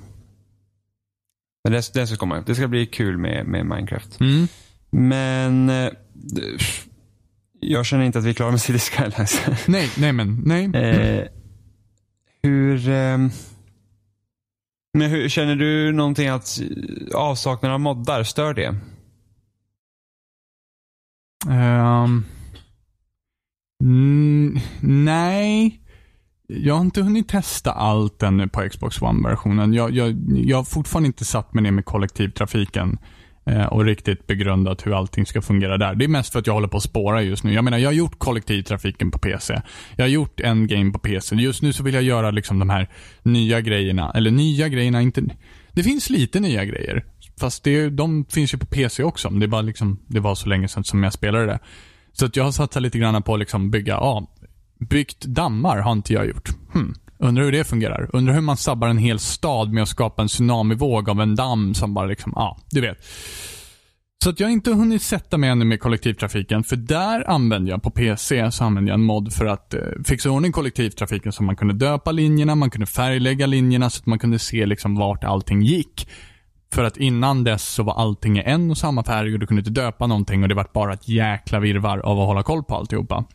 B: Men det, det ska komma. Det ska bli kul med, med Minecraft.
A: Mm.
B: Men eh, jag känner inte att vi är klara med City Skylines.
A: nej, nej men, nej.
B: Eh, hur, eh, men hur, känner du någonting att avsaknaden av moddar, stör det?
A: Um, nej. jag har inte hunnit testa allt ännu på Xbox One-versionen. Jag, jag, jag har fortfarande inte satt mig ner med kollektivtrafiken eh, Eh, och riktigt begrundat hur allting ska fungera där. Det är mest för att jag håller på att spåra just nu. Jag menar, jag har gjort kollektivtrafiken på PC. Jag har gjort en game på PC. Just nu så vill jag göra liksom de här nya grejerna. Eller nya grejerna, inte... Det finns lite nya grejer. Fast det, de finns ju på PC också. Det, bara liksom, det var så länge sedan som jag spelade det. Så att jag har satsat lite grann på att liksom bygga, ja, byggt dammar har inte jag gjort. Hmm. Undrar hur det fungerar. Undrar hur man sabbar en hel stad med att skapa en tsunamivåg av en damm som bara liksom, ja, du vet. Så att jag har inte hunnit sätta mig ännu med kollektivtrafiken, för där använde jag på PC så använde jag en mod för att eh, fixa ordning kollektivtrafiken så man kunde döpa linjerna, man kunde färglägga linjerna så att man kunde se liksom vart allting gick. För att innan dess så var allting i en och samma färg och du kunde inte döpa någonting och det var bara ett jäkla virvar av att hålla koll på alltihopa.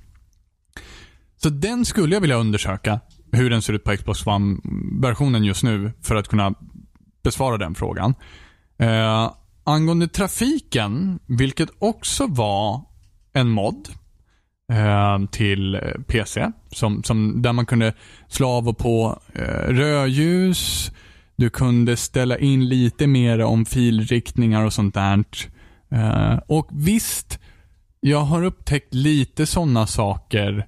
A: Så den skulle jag vilja undersöka, hur den ser ut på Xbox One-versionen just nu, för att kunna besvara den frågan. Eh, angående trafiken, vilket också var en mod eh, till eh, PC, som, som, där man kunde slå av och på eh, rödljus, du kunde ställa in lite mer om filriktningar och sånt där. Eh, och visst, jag har upptäckt lite sådana saker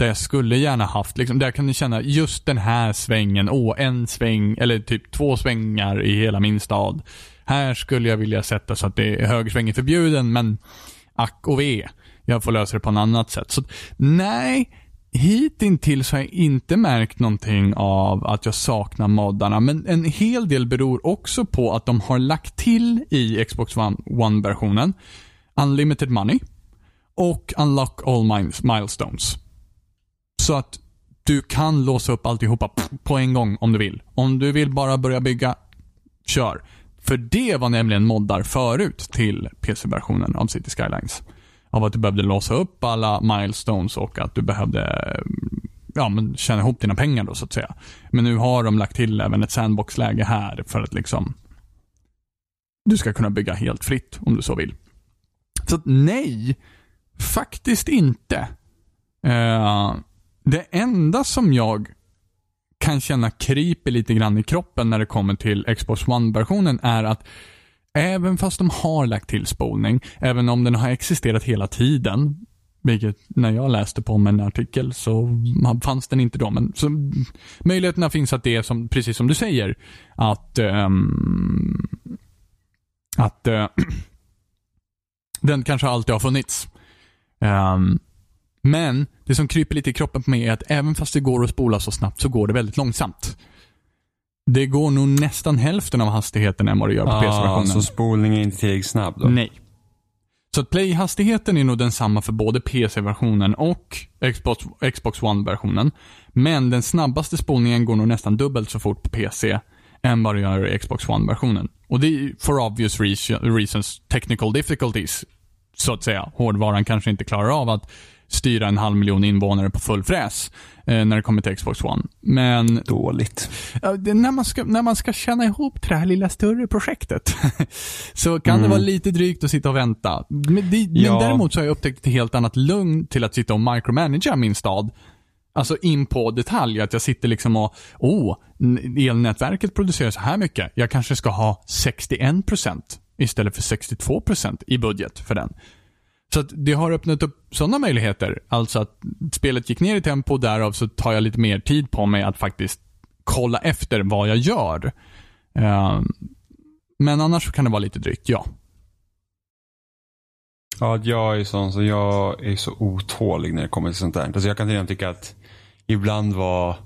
A: där jag skulle gärna haft, liksom, där kan ni känna just den här svängen, åh, en sväng, eller typ två svängar i hela min stad. Här skulle jag vilja sätta så att det är högersväng är förbjuden, men ack och ve. Jag får lösa det på något annat sätt. Så nej, hittills har jag inte märkt någonting av att jag saknar moddarna, men en hel del beror också på att de har lagt till i Xbox One-versionen Unlimited Money och Unlock All Milestones. Så att du kan låsa upp alltihopa på en gång om du vill. Om du vill bara börja bygga, kör. För det var nämligen moddar förut till PC-versionen av City Skylines. Av att du behövde låsa upp alla milestones och att du behövde mm, ja, men tjäna ihop dina pengar då så att säga. Men nu har de lagt till även ett sandbox-läge här för att liksom du ska kunna bygga helt fritt om du så vill. Så att nej, faktiskt inte. Uh, det enda som jag kan känna kryper lite grann i kroppen när det kommer till Xbox One-versionen är att även fast de har lagt till spolning, även om den har existerat hela tiden, vilket när jag läste på om en artikel så fanns den inte då. Men så, möjligheterna finns att det är som, precis som du säger, att um, att uh, den kanske alltid har funnits. Um, men det som kryper lite i kroppen på mig är att även fast det går att spola så snabbt så går det väldigt långsamt. Det går nog nästan hälften av hastigheten än vad det gör på ah, PC-versionen.
B: Så spolningen är inte tillräckligt snabb då?
A: Nej. Så att play-hastigheten är nog densamma för både PC-versionen och Xbox, Xbox One-versionen. Men den snabbaste spolningen går nog nästan dubbelt så fort på PC än vad det gör i Xbox One-versionen. Och det är for obvious reasons, technical difficulties, så att säga. Hårdvaran kanske inte klarar av att styra en halv miljon invånare på full fräs eh, när det kommer till Xbox One. Men...
B: Dåligt.
A: När, man ska, när man ska känna ihop det här lilla större projektet så kan mm. det vara lite drygt att sitta och vänta. Men, det, ja. men däremot så har jag upptäckt ett helt annat lugn till att sitta och micromanagera min stad. Alltså in på detalj, att jag sitter liksom och, oh, elnätverket producerar så här mycket. Jag kanske ska ha 61% istället för 62% i budget för den. Så det har öppnat upp sådana möjligheter. Alltså att spelet gick ner i tempo, därav så tar jag lite mer tid på mig att faktiskt kolla efter vad jag gör. Uh, men annars kan det vara lite drygt, ja.
B: Ja, jag är sån så jag är så otålig när det kommer till sånt där. Alltså jag kan redan tycka att ibland var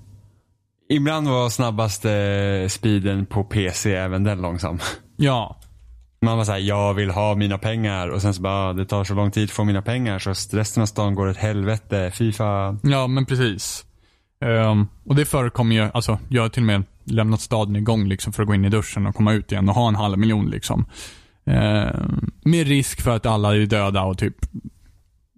B: Ibland var snabbaste speeden på PC även den långsam.
A: Ja.
B: Man var såhär, jag vill ha mina pengar och sen så bara, ah, det tar så lång tid att få mina pengar så resten av stan går åt helvete. Fy fan.
A: Ja, men precis. Um, och det förekommer ju, alltså jag har till och med lämnat staden igång liksom för att gå in i duschen och komma ut igen och ha en halv miljon liksom. Um, med risk för att alla är döda och typ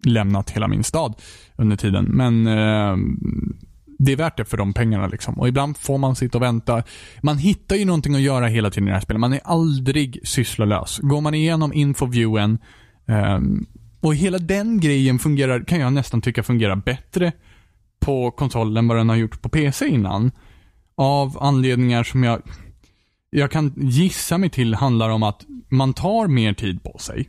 A: lämnat hela min stad under tiden. Men um, det är värt det för de pengarna. Liksom. Och ibland får man sitta och vänta. Man hittar ju någonting att göra hela tiden i det här spelet. Man är aldrig sysslolös. Går man igenom infoviewen um, och hela den grejen fungerar, kan jag nästan tycka fungerar bättre på konsolen vad den har gjort på PC innan. Av anledningar som jag, jag kan gissa mig till handlar om att man tar mer tid på sig.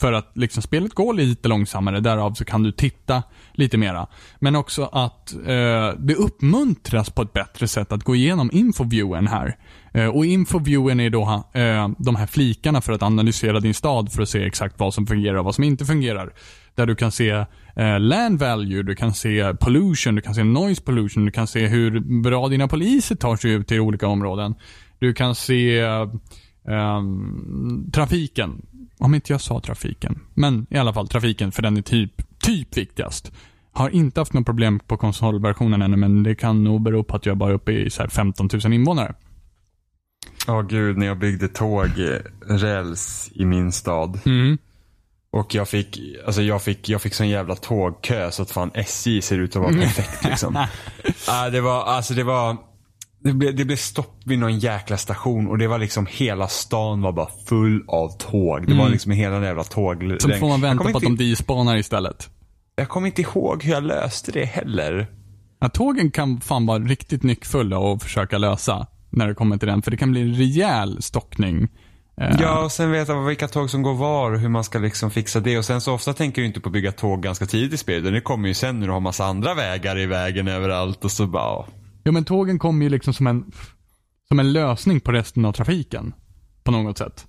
A: För att liksom spelet går lite långsammare, därav så kan du titta lite mera. Men också att eh, det uppmuntras på ett bättre sätt att gå igenom infoviewen här. Eh, och infoviewen är då eh, de här flikarna för att analysera din stad för att se exakt vad som fungerar och vad som inte fungerar. Där du kan se eh, land value, du kan se pollution, du kan se noise pollution, du kan se hur bra dina poliser tar sig ut till olika områden. Du kan se um, trafiken. Om inte jag sa trafiken. Men i alla fall trafiken, för den är typ, typ viktigast. Har inte haft något problem på konsolversionen ännu, men det kan nog bero på att jag bara är uppe i så 15 000 invånare.
C: Ja, oh, gud, när jag byggde tågräls i min stad.
A: Mm.
C: Och jag fick, alltså jag fick, jag fick sån jävla tågkö så att fan SJ ser ut att vara perfekt liksom. uh, det var, alltså det var, det blev, det blev stopp vid någon jäkla station och det var liksom hela stan var bara full av tåg. Det mm. var liksom hela den jävla tåg.
A: Så får man vänta på att de despanar istället.
C: Jag kommer inte ihåg hur jag löste det heller.
A: Ja, tågen kan fan vara riktigt nyckfulla att försöka lösa när det kommer till den. För det kan bli en rejäl stockning.
C: Eh, ja, och sen veta vilka tåg som går var och hur man ska liksom fixa det. Och sen så ofta tänker du inte på att bygga tåg ganska tidigt i spelet. Det kommer ju sen när du har massa andra vägar i vägen överallt och så bara...
A: Ja, men tågen kommer ju liksom som en, som en lösning på resten av trafiken. På något sätt.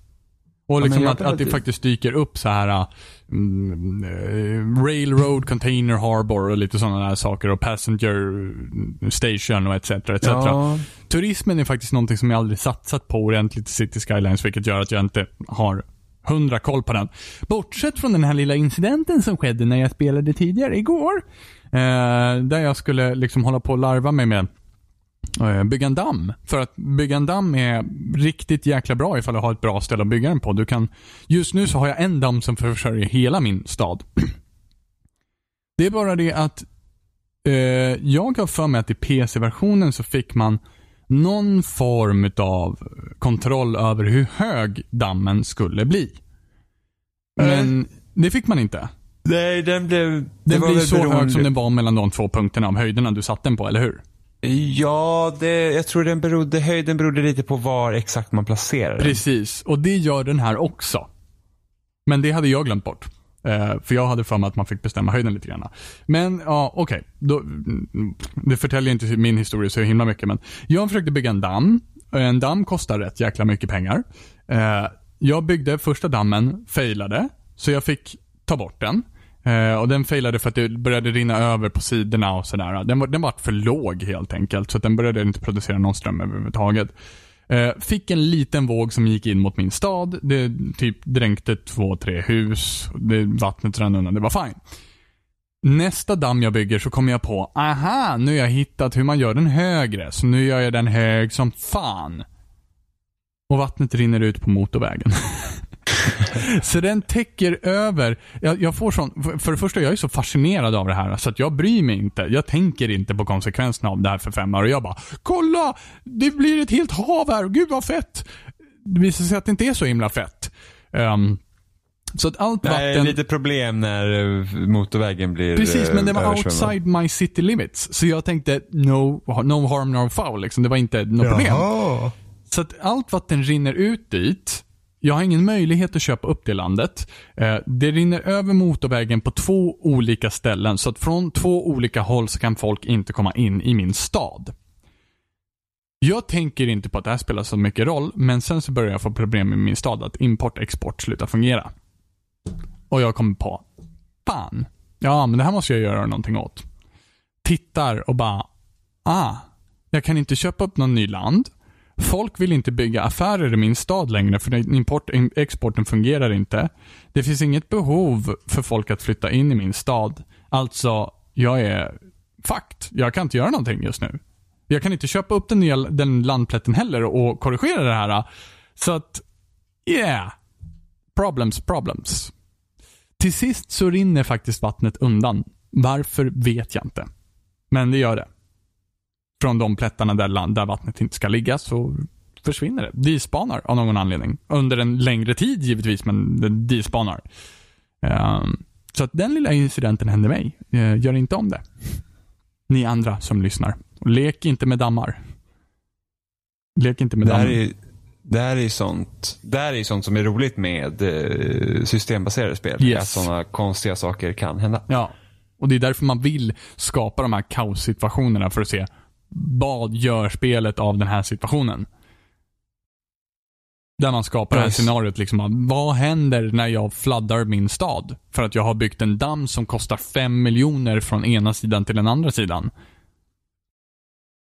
A: Och liksom ja, att, att det faktiskt dyker upp så här mm, uh, Railroad Container Harbor och lite sådana där saker och Passenger Station och etc. etc. Ja. Turismen är faktiskt någonting som jag aldrig satsat på ordentligt i City Skylines vilket gör att jag inte har hundra koll på den. Bortsett från den här lilla incidenten som skedde när jag spelade tidigare igår. Eh, där jag skulle liksom hålla på och larva mig med Eh, bygga en damm. För att bygga en damm är riktigt jäkla bra ifall du har ett bra ställe att bygga den på. Du kan, just nu så har jag en damm som försörjer hela min stad. Det är bara det att eh, jag har för mig att i PC-versionen så fick man någon form av kontroll över hur hög dammen skulle bli. Men det fick man inte.
C: Nej, den blev...
A: Den blir så beroende. hög som den var mellan de två punkterna av höjderna du satte den på, eller hur?
C: Ja, det, jag tror den berodde, höjden berodde lite på var exakt man placerar den.
A: Precis, och det gör den här också. Men det hade jag glömt bort. Eh, för jag hade för mig att man fick bestämma höjden lite grann. Men ja, okej. Okay. Mm, det förtäljer inte min historia så himla mycket, men jag försökte bygga en damm. En damm kostar rätt jäkla mycket pengar. Eh, jag byggde första dammen, failade, så jag fick ta bort den. Eh, och den failade för att det började rinna över på sidorna och sådär. Den var, den var för låg helt enkelt, så att den började inte producera någon ström överhuvudtaget. Eh, fick en liten våg som gick in mot min stad. Det typ dränkte två, tre hus. Det, vattnet rann undan. Det var fine. Nästa damm jag bygger så kommer jag på, aha, nu har jag hittat hur man gör den högre. Så nu gör jag den hög som fan. Och vattnet rinner ut på motorvägen. så den täcker över. Jag, jag, får sån, för, det första, jag är så fascinerad av det här så att jag bryr mig inte. Jag tänker inte på konsekvenserna av det här för fem år och jag bara, kolla! Det blir ett helt hav här, gud vad fett! Det visar sig att det inte är så himla fett. Um, så att allt
C: Nej,
A: vatten...
C: lite problem när eh, motorvägen blir
A: Precis, men det var outside my city limits. Så jag tänkte, no, no harm, no foul. Liksom. Det var inte något problem. Så att allt vatten rinner ut dit jag har ingen möjlighet att köpa upp det landet. Eh, det rinner över motorvägen på två olika ställen, så att från två olika håll så kan folk inte komma in i min stad. Jag tänker inte på att det här spelar så mycket roll, men sen så börjar jag få problem med min stad, att import och export slutar fungera. Och jag kommer på, fan, ja men det här måste jag göra någonting åt. Tittar och bara, ah, jag kan inte köpa upp någon ny land. Folk vill inte bygga affärer i min stad längre för import, exporten fungerar inte. Det finns inget behov för folk att flytta in i min stad. Alltså, jag är fakt. Jag kan inte göra någonting just nu. Jag kan inte köpa upp den nya den landplätten heller och korrigera det här. Så att, yeah. Problems, problems. Till sist så rinner faktiskt vattnet undan. Varför vet jag inte. Men det gör det från de plättarna där, där vattnet inte ska ligga så försvinner det. Despanar av någon anledning. Under en längre tid givetvis, men det despanar. Um, så att den lilla incidenten hände mig. Uh, gör inte om det. ni andra som lyssnar. Lek inte med dammar. Lek inte med
B: Det
A: dammar.
B: är, det här är sånt, det här är sånt som är roligt med eh, systembaserade spel.
A: Yes.
B: Att sådana konstiga saker kan hända.
A: Ja. Och det är därför man vill skapa de här kaossituationerna för att se vad gör spelet av den här situationen. Där man skapar det här
B: Nice.
A: scenariot liksom. att Vad händer när jag fladdar min stad? För att jag har byggt en damm som kostar 5 miljoner från ena sidan till den andra sidan.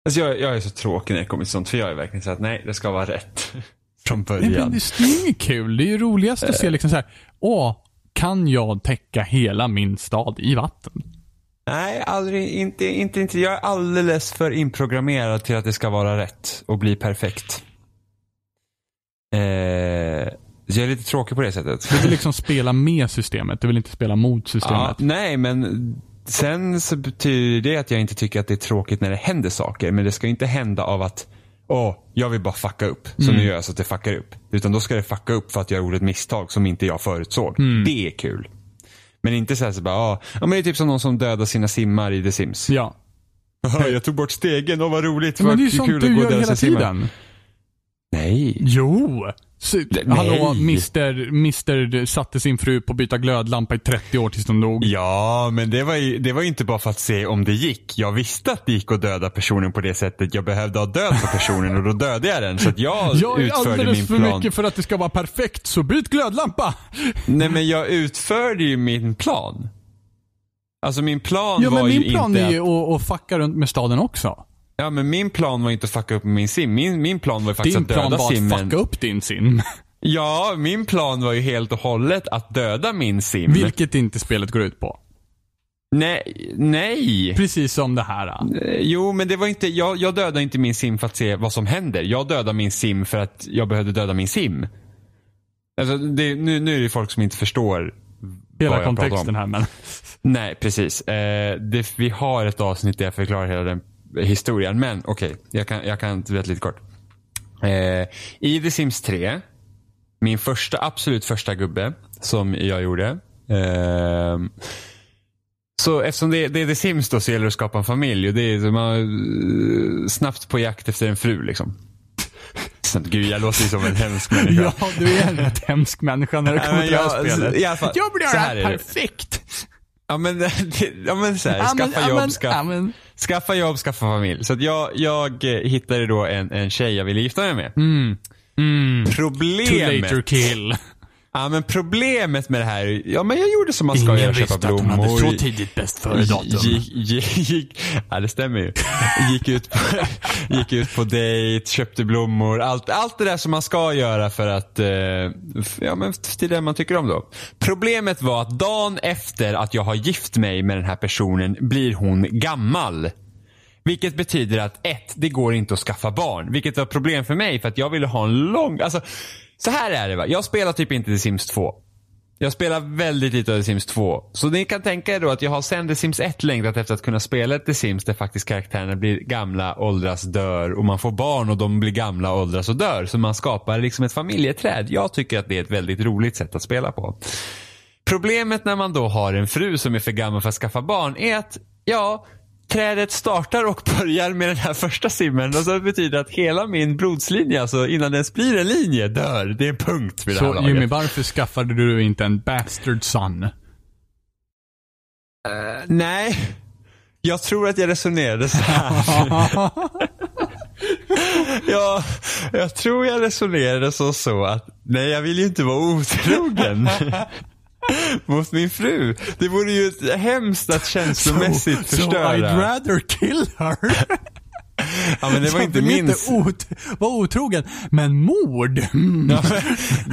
B: Alltså jag, jag är så tråkig när det kommer till sånt. För jag är verkligen så att nej, det ska vara rätt. Från
A: Nej, men
B: början.
A: det är inget kul. Det är ju roligast att se liksom så här. Åh, kan jag täcka hela min stad i vatten?
B: Nej, aldrig. Inte, inte, inte. Jag är alldeles för inprogrammerad till att det ska vara rätt och bli perfekt. Eh, jag är lite tråkig på det sättet.
A: Du vill liksom spela med systemet. Du vill inte spela mot
B: Ja,
A: systemet.
B: nej, men sen så betyder det att jag inte tycker att det är tråkigt när det händer saker. Men det ska inte hända av att Åh, jag vill bara fucka upp. Så nu gör jag så att det fuckar upp. Utan då ska det fucka upp för att jag gjorde ett misstag som inte jag förutsåg. Det är kul. Men inte så här så bara, ja, ja men det är typ som någon som dödar sina simmar i The Sims.
A: Ja.
B: jag tog bort stegen, åh vad roligt.
A: Men det är ju sånt du
B: och
A: gör hela
B: sina simmar. Nej.
A: Jo! Så,
B: Nej.
A: hallå, Mr, Mr satte sin fru på att byta glödlampa i 30 år tills de dog.
B: Ja, men det var, ju, det var inte bara för att se om det gick. Jag visste att det gick att döda personen på det sättet. Jag behövde ha död på personen och då dödade jag den. Så att jag,
A: Jag är
B: utförde
A: alldeles
B: min
A: för
B: plan.
A: mycket för att det ska vara perfekt, så byt glödlampa!
B: Nej, men jag utförde ju min plan. Alltså min plan
A: Ja,
B: var
A: men
B: ju
A: min plan
B: inte
A: är ju
B: att,
A: att, att fucka runt med staden också.
B: Ja, men min plan var inte att fucka upp min sim. Min, min plan var ju faktiskt
A: Din
B: att
A: plan
B: döda
A: var att
B: simmen.
A: fucka upp din sim.
B: Ja, min plan var ju helt och hållet att döda min sim.
A: Vilket inte spelet går ut på.
B: Nej, nej.
A: Precis som det här.
B: Eh, Jo, men det var inte, jag, jag dödade inte min sim för att se vad som händer. Jag dödade min sim för att jag behövde döda min sim. Alltså, det, nu, nu är det folk som inte förstår
A: Hela kontexten här men.
B: Nej, precis. Eh, det, vi har ett avsnitt där jag förklarar hela den historien. Men okej, jag, kan, jag kan berätta lite kort. Eh, I The Sims 3, min första, absolut första gubbe som jag gjorde. Eh, så eftersom det, det är The Sims då så gäller det att skapa en familj och det är man eh, snabbt på jakt efter en fru liksom. Gud, jag låter ju som en hemsk människa.
A: Ja, du är en rätt hemsk människa när det kommer till det här
B: jag-
A: spelet. jag blir
B: är det.
A: perfekt.
B: Ja men, ja, men så här, skaffa jobb, skaffa, skaffa jobb, skaffa familj. Så att jag, jag eh, hittade då en, en tjej jag ville gifta mig med.
A: Mm. Mm. Too
B: Problemet,
A: later kill.
B: Ja, men problemet med det här, ja men jag gjorde som man ska göra, köpa blommor.
A: tidigt bäst före datum.
B: Gick, gick, gick, ja det stämmer ju. Gick ut, på, gick ut på dejt, köpte blommor, allt, allt det där som man ska göra för att, eh, ja men till det man tycker om då. Problemet var att dagen efter att jag har gift mig med den här personen blir hon gammal. Vilket betyder att ett, det går inte att skaffa barn. Vilket var problem för mig för att jag ville ha en lång, alltså så här är det va. Jag spelar typ inte The Sims 2. Jag spelar väldigt lite av The Sims 2. Så ni kan tänka er då att jag har sen The Sims 1 längtat efter att kunna spela ett The Sims där faktiskt karaktärerna blir gamla, åldras, dör och man får barn och de blir gamla, åldras och dör. Så man skapar liksom ett familjeträd. Jag tycker att det är ett väldigt roligt sätt att spela på. Problemet när man då har en fru som är för gammal för att skaffa barn är att, ja, trädet startar och börjar med den här första simmen och så betyder det att hela min blodslinje, alltså innan det ens blir en linje, dör. Det är en punkt vid det här
A: Så
B: laget.
A: Jimmy, varför skaffade du inte en bastard son?
B: Nej, jag tror att jag resonerade så här. ja, jag tror jag resonerade så, så att nej, jag vill ju inte vara otrogen. Mot min fru. Det vore ju hemskt att känslomässigt
A: so,
B: förstöra.
A: So I'd rather kill her.
B: ja, men det var inte min...
A: inte ot vara otrogen, men mord? Mm.
B: Ja,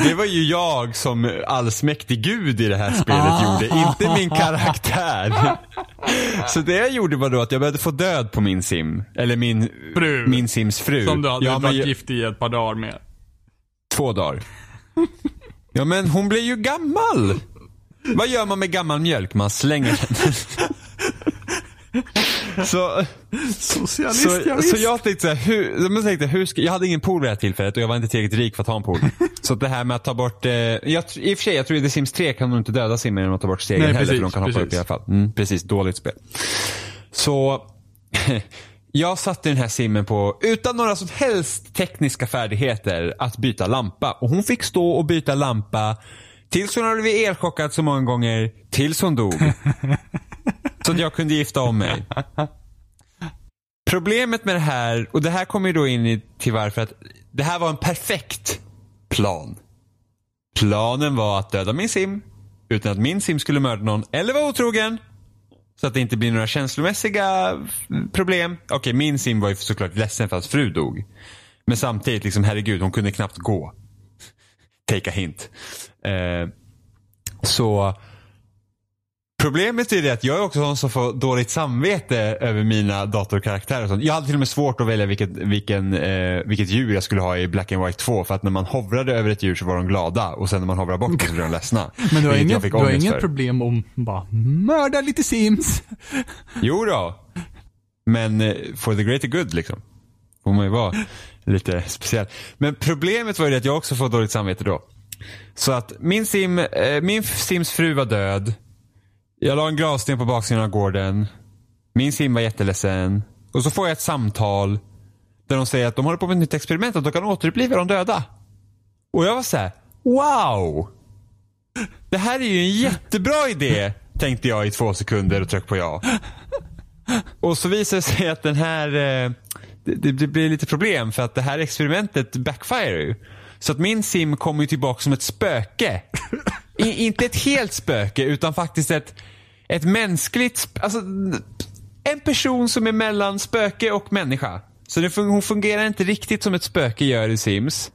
B: det var ju jag som allsmäktig gud i det här spelet
A: Ah.
B: gjorde, inte min karaktär. Så det jag gjorde var då att jag behövde få död på min sim. Eller min,
A: Fru.
B: min sims fru.
A: Som du hade
B: ja,
A: varit
B: jag-
A: gift i ett par dagar med.
B: Två dagar. Ja men hon blir ju gammal. Vad gör man med gammal mjölk? Man slänger den. Så,
A: Socialist,
B: så, så jag tänkte så här, hur, jag, tänkte, hur ska, jag hade ingen pool vid det här tillfället och jag var inte tillräckligt rik för att ha en pool. Så det här med att ta bort, eh, jag, i och för sig jag tror i The Sims 3 kan du inte döda simmen genom att ta bort stegen
A: Nej,
B: heller
A: precis,
B: för de kan hoppa
A: precis.
B: upp i alla fall. Mm, precis, dåligt spel. Så jag satte den här simmen på, utan några som helst tekniska färdigheter, att byta lampa. Och hon fick stå och byta lampa tills hon hade blivit elchockad så många gånger, tills hon dog. så att jag kunde gifta om mig. Problemet med det här, och det här kommer ju då in i, till varför att det här var en perfekt plan. Planen var att döda min sim utan att min sim skulle mörda någon eller vara otrogen. Så att det inte blir några känslomässiga problem. Okej, min sim var ju såklart ledsen för att fru dog. Men samtidigt, liksom herregud, hon kunde knappt gå. Take a hint. Eh, så Problemet är det att jag är också sån som får dåligt samvete över mina datorkaraktärer och sånt. Jag hade till och med svårt att välja vilket, vilken, eh, vilket djur jag skulle ha i Black and White 2 för att när man hovrade över ett djur så var de glada och sen när man hovrade bort så blev de ledsna.
A: Men du har inget, du har inget problem om bara mörda lite sims?
B: Jo då. Men eh, for the greater good liksom. Får man ju vara lite speciell. Men problemet var ju det att jag också får dåligt samvete då. Så att min, sim, eh, min sims fru var död. Jag la en gravsten på baksidan av gården. Min sim var jätteledsen. Och så får jag ett samtal där de säger att de håller på med ett nytt experiment att de kan återuppliva de döda. Och jag var så här: wow! Det här är ju en jättebra idé, tänkte jag i två sekunder och tryckte på ja. Och så visar det sig att den här, eh, det, det blir lite problem för att det här experimentet backfire ju. Så att min sim kommer ju tillbaka som ett spöke. I, inte ett helt spöke utan faktiskt ett, ett mänskligt, alltså en person som är mellan spöke och människa. Så det, hon fungerar inte riktigt som ett spöke gör i Sims.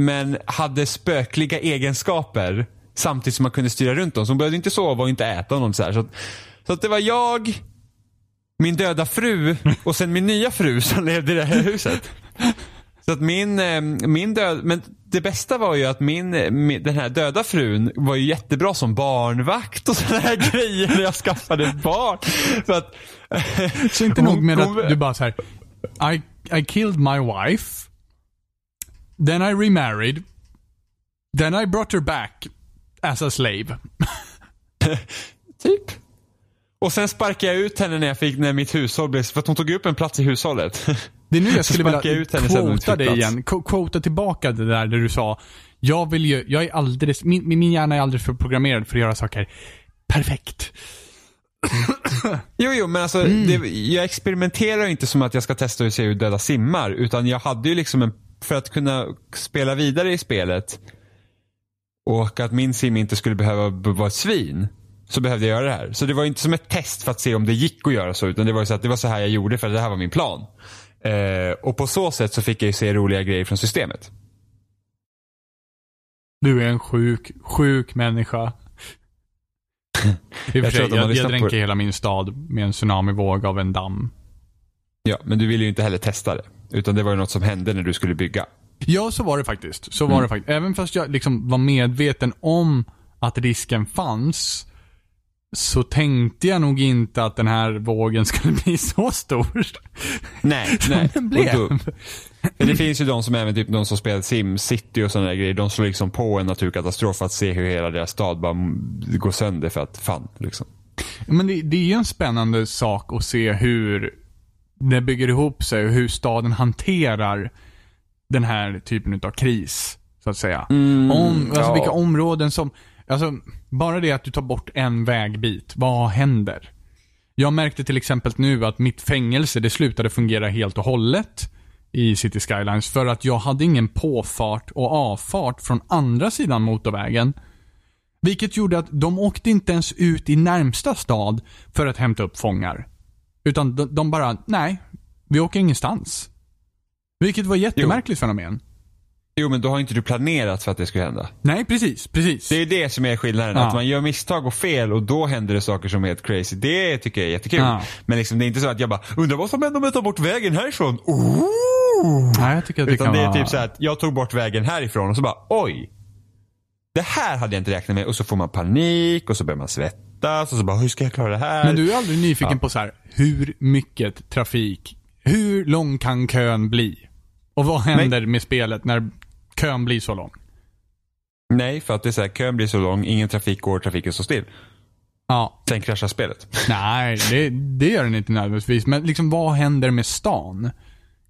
B: Men hade spökliga egenskaper samtidigt som man kunde styra runt dem. Så hon behövde inte sova och inte äta något så här. Så, att, så att det var jag, min döda fru och sen min nya fru som levde i det här huset. Så att min, eh, min död, men det bästa var ju att min, min, den här döda frun var ju jättebra som barnvakt och sådana här grejer när jag skaffade barn. För att,
A: Så inte nog med
B: hon-
A: att du bara så här. I, I killed my wife. Then I remarried. Then I brought her back as a slave.
B: typ. Och sen sparkade jag ut henne när jag fick, när mitt hushåll blev, för att hon tog upp en plats i hushållet.
A: Det är nu jag skulle vilja
B: ut
A: quota dig igen. Qu- Quota tillbaka det där, där du sa. Jag vill ju, jag är alldeles, min, min hjärna är alldeles för programmerad för att göra saker perfekt.
B: Jo, jo, men alltså
A: Mm.
B: det, jag experimenterar inte som att jag ska testa hur ser ut döda simmar. Utan jag hade ju liksom en, för att kunna spela vidare i spelet och att min sim inte skulle behöva vara ett svin. Så behövde jag göra det här. Så det var inte som ett test för att se om det gick att göra så. Utan det var ju så att det var så här jag gjorde för att det här var min plan. Eh, och på så sätt så fick jag ju se roliga grejer från systemet.
A: Du är en sjuk, sjuk människa.
B: Jag
A: sig, jag, jag
B: på
A: dränker
B: det.
A: hela min stad med en tsunamivåg av en damm.
B: Ja, men du ville ju inte heller testa det. Utan det var ju något som hände när du skulle bygga.
A: Ja, så var det faktiskt. Så var
B: Mm.
A: det faktiskt. Även fast jag liksom var medveten om att risken fanns, så tänkte jag nog inte att den här vågen skulle bli så stor.
B: Nej,
A: Som
B: nej.
A: den blev.
B: då- Det finns ju de som även typ de som spelar SimCity och sådana där grejer. De slår liksom på en naturkatastrof för att se hur hela deras stad bara mm, går sönder för att fan liksom.
A: Men det, det är ju en spännande sak att se hur det bygger ihop sig och hur staden hanterar den här typen av kris, så att säga. Om, alltså
B: ja.
A: vilka områden som, alltså bara det att du tar bort en vägbit, vad händer? Jag märkte till exempel nu att mitt fängelse, det slutade fungera helt och hållet i City Skylines för att jag hade ingen påfart och avfart från andra sidan motorvägen. Vilket gjorde att de åkte inte ens ut i närmsta stad för att hämta upp fångar. Utan de, de bara, nej, vi åker ingenstans. Vilket var ett jättemärkligt fenomen.
B: Jo men då har inte du planerat för att det ska hända.
A: Nej, precis, precis.
B: Det är det som är skillnaden.
A: Ja.
B: Att man gör misstag och fel och då händer det saker som är helt crazy. Det tycker jag är jättekul.
A: Ja.
B: Men liksom, det är inte så att jag bara, undrar vad som händer om jag tar bort vägen härifrån? Ooh!
A: Nej, jag tycker att det
B: Utan
A: kan
B: det är
A: vara...
B: typ så att jag tog bort vägen härifrån och så bara oj. Det här hade jag inte räknat med och så får man panik och så börjar man svettas och så bara hur ska jag klara det här?
A: Men du är aldrig nyfiken
B: Ja.
A: på så här, hur mycket trafik, hur lång kan kön bli? Och vad händer med spelet när kön blir så lång?
B: Nej, för att det är så här, kön blir så lång, ingen trafik går, trafiken står still.
A: Ja.
B: Sen kraschar spelet.
A: Nej, det, det gör den inte nödvändigtvis. Men liksom vad händer med stan?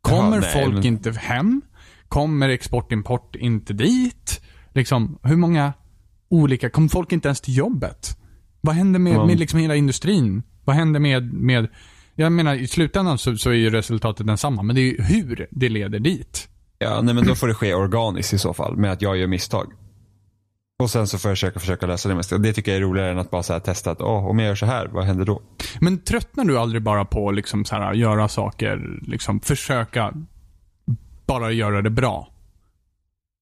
A: Kommer
B: Jaha, nej,
A: folk
B: men-
A: inte hem? Kommer export-import inte dit? Liksom, hur många olika, kommer folk inte ens till jobbet? Vad händer med,
B: Man-
A: med liksom hela industrin? Vad händer med, med jag menar i slutändan så, så är ju resultatet densamma, men det är ju hur det leder dit.
B: Ja, nej men då får det ske organiskt i så fall, med att jag gör misstag. Och sen så får jag försöka, försöka lösa det mest. Det tycker jag är roligare än att bara så här testa att, åh, om jag gör så här, vad händer då?
A: Men tröttnar du aldrig bara på liksom så här, göra saker, liksom försöka bara göra det bra?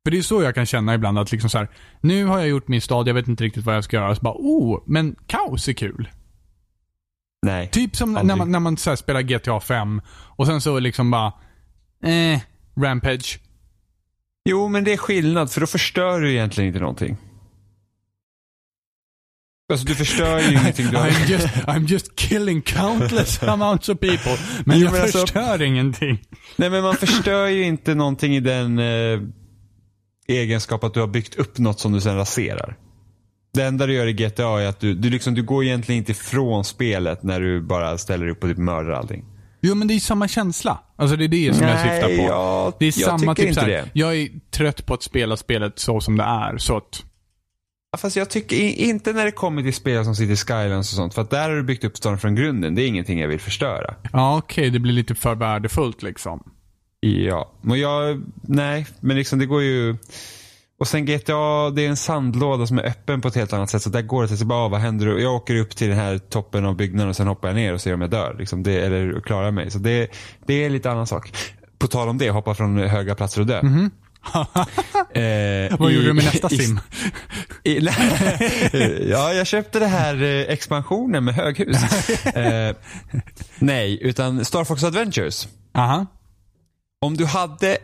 A: För det är så jag kan känna ibland att liksom så här, nu har jag gjort min stad, jag vet inte riktigt vad jag ska göra. Så bara, oh, men kaos är kul.
B: Nej.
A: Typ som när
B: Aldrig.
A: man, när man så spelar GTA 5 och sen så liksom bara, eh, Rampage.
B: Jo, men det är skillnad, för då förstör du egentligen inte någonting. Alltså du förstör ju ingenting. Du.
A: I'm just, I'm just killing countless amounts of people. Men
B: Jo,
A: jag
B: men alltså-
A: förstör ingenting.
B: Nej, men man förstör ju inte någonting i den eh, egenskap att du har byggt upp något som du sen raserar. Det enda du gör i GTA är att du, du, liksom, du går egentligen inte ifrån spelet när du bara ställer upp och typ mördar allting.
A: Jo, men det är samma känsla. Alltså det är det som jag
B: Nej,
A: syftar på.
B: jag-
A: det är
B: jag
A: samma typ
B: inte det.
A: jag är trött på att spela spelet så som det är. Så att,
B: Ja, Fast jag tycker i- inte när det kommer till spel som City Skylines och sånt. För att där har du byggt upp staden från grunden. Det är ingenting jag vill förstöra.
A: ja okej, det blir lite för värdefullt liksom.
B: Ja, men jag, nej, men liksom det går ju. Och sen GTA, det är en sandlåda som är öppen på ett helt annat sätt. Så där går det till sig bara, ah, vad händer? Jag åker upp till den här toppen av byggnaden och sen hoppar jag ner och ser om jag dör. Liksom det, eller klarar mig. Så det, det är lite annan sak. På tal om det, hoppa från höga platser och dö. Eh,
A: Mhm. Vad
B: i-
A: gjorde du med nästa
B: i-
A: sim?
B: i, ja, jag köpte det här eh, expansionen med höghus. eh, nej, utan Star Fox Adventures.
A: Aha.
B: Om du hade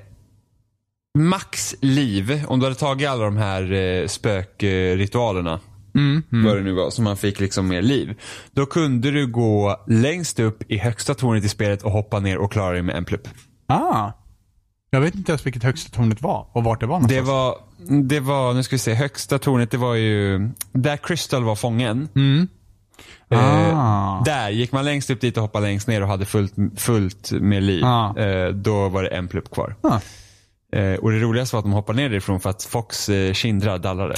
B: max liv, om du hade tagit alla de här eh, spökritualerna,
A: Mm, mm.
B: vad det nu var, som man fick liksom mer liv. Då kunde du gå längst upp i högsta tornet i spelet och hoppa ner och klara dig med en plupp.
A: Ah. Jag vet inte ens vilket högsta tornet var och vart det var någonstans.
B: Det var, det var, nu ska vi se, högsta tornet det var ju där Crystal var fången.
A: Mm.
B: Eh,
A: Ah.
B: Där gick man längst upp dit och hoppade längst ner och hade fullt, fullt med liv.
A: Ah.
B: Eh, då var det en plupp kvar.
A: Ah.
B: Eh, och det roligaste var att de hoppade ner därifrån för att Fox eh, kindrar dallrade.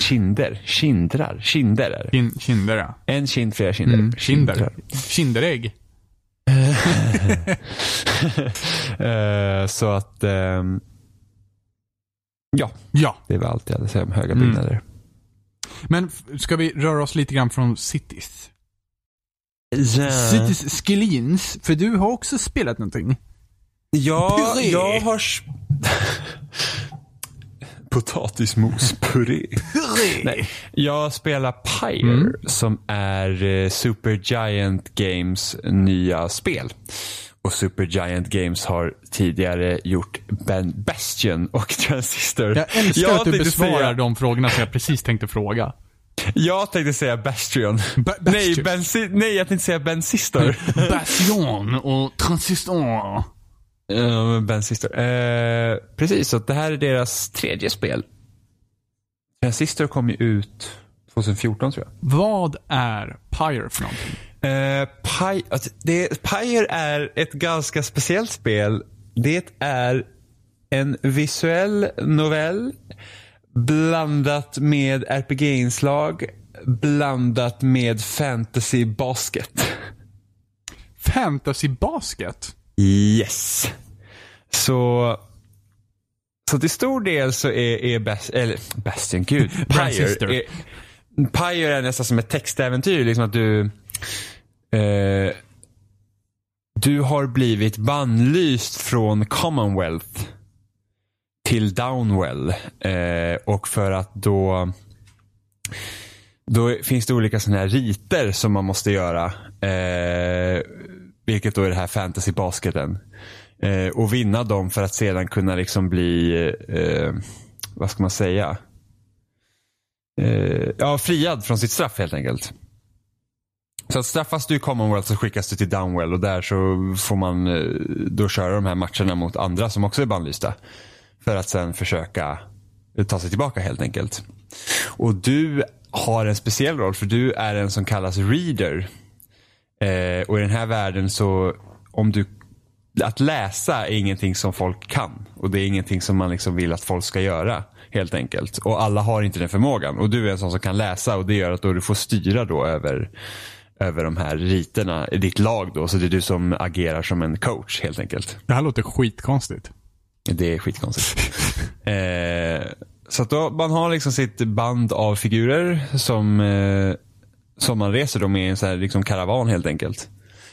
B: Kinder? Kindrar? Kinder är det.
A: Kin- kinder ja.
B: En kind, flera kinder.
A: Mm. Kinder.
B: Kindrar.
A: Kinderägg.
B: Eh, så att, ehm, ja,
A: Ja.
B: det var allt jag hade att säga om höga
A: Mm.
B: byggnader.
A: Men f- ska vi röra oss lite grann från cities?
B: Ja,
A: Cities Skellins, för du har också spelat någonting.
B: ja
A: Puré.
B: jag har... Potatismospuré. Nej, jag spelar Pyre
A: Mm.
B: som är eh, Super Giant Games nya spel. Och Super Giant Games har tidigare gjort ben Bastion och Transistor.
A: Jag älskar att du besvarar
B: säga,
A: de frågorna som jag precis tänkte fråga.
B: Jag tänkte säga Bastion.
A: Ba-
B: Nej,
A: Bastion.
B: bensi, nej, jag tänkte säga Bensistor.
A: Bastion och transistor.
B: Men Bensistor. Eh, precis, så det här är deras tredje spel. Transistor kom ju ut 2014 tror jag.
A: Vad är Pyre för någonting?
B: Eh, Pi- alltså, det, Pyre är ett ganska speciellt spel. Det är en visuell novell blandat med RPG-inslag blandat med fantasy basket.
A: Fantasy basket?
B: Yes. Så så till stor del så är, är Bas, eller Bastion, gud. Pyre är, Pyre är nästan som ett textäventyr. Liksom att du eh, du har blivit bannlyst från Commonwealth till Downwell. Eh, och för att då då finns det olika sådana här riter som man måste göra. Eh, vilket då är det här fantasybasketen. Eh, och vinna dem för att sedan kunna liksom bli, eh, vad ska man säga? Eh, ja, friad från sitt straff helt enkelt. Så att straffas du i Commonwealth så skickas du till Downwell och där så får man eh, då köra de här matcherna mot andra som också är bannlysta. För att sen försöka eh, ta sig tillbaka helt enkelt. Och du har en speciell roll för du är en som kallas reader. Eh, och i den här världen så, om du, att läsa är ingenting som folk kan. Och det är ingenting som man liksom vill att folk ska göra. Helt enkelt. Och alla har inte den förmågan. Och du är en sån som kan läsa och det gör att då du får styra då över, över de här riterna i ditt lag då. Så det är du som agerar som en coach helt enkelt.
A: Det här låter skitkonstigt.
B: Det är skitkonstigt. eh, så att då, man har liksom sitt band av figurer som, eh, som man reser då med i en så här liksom karavan helt enkelt.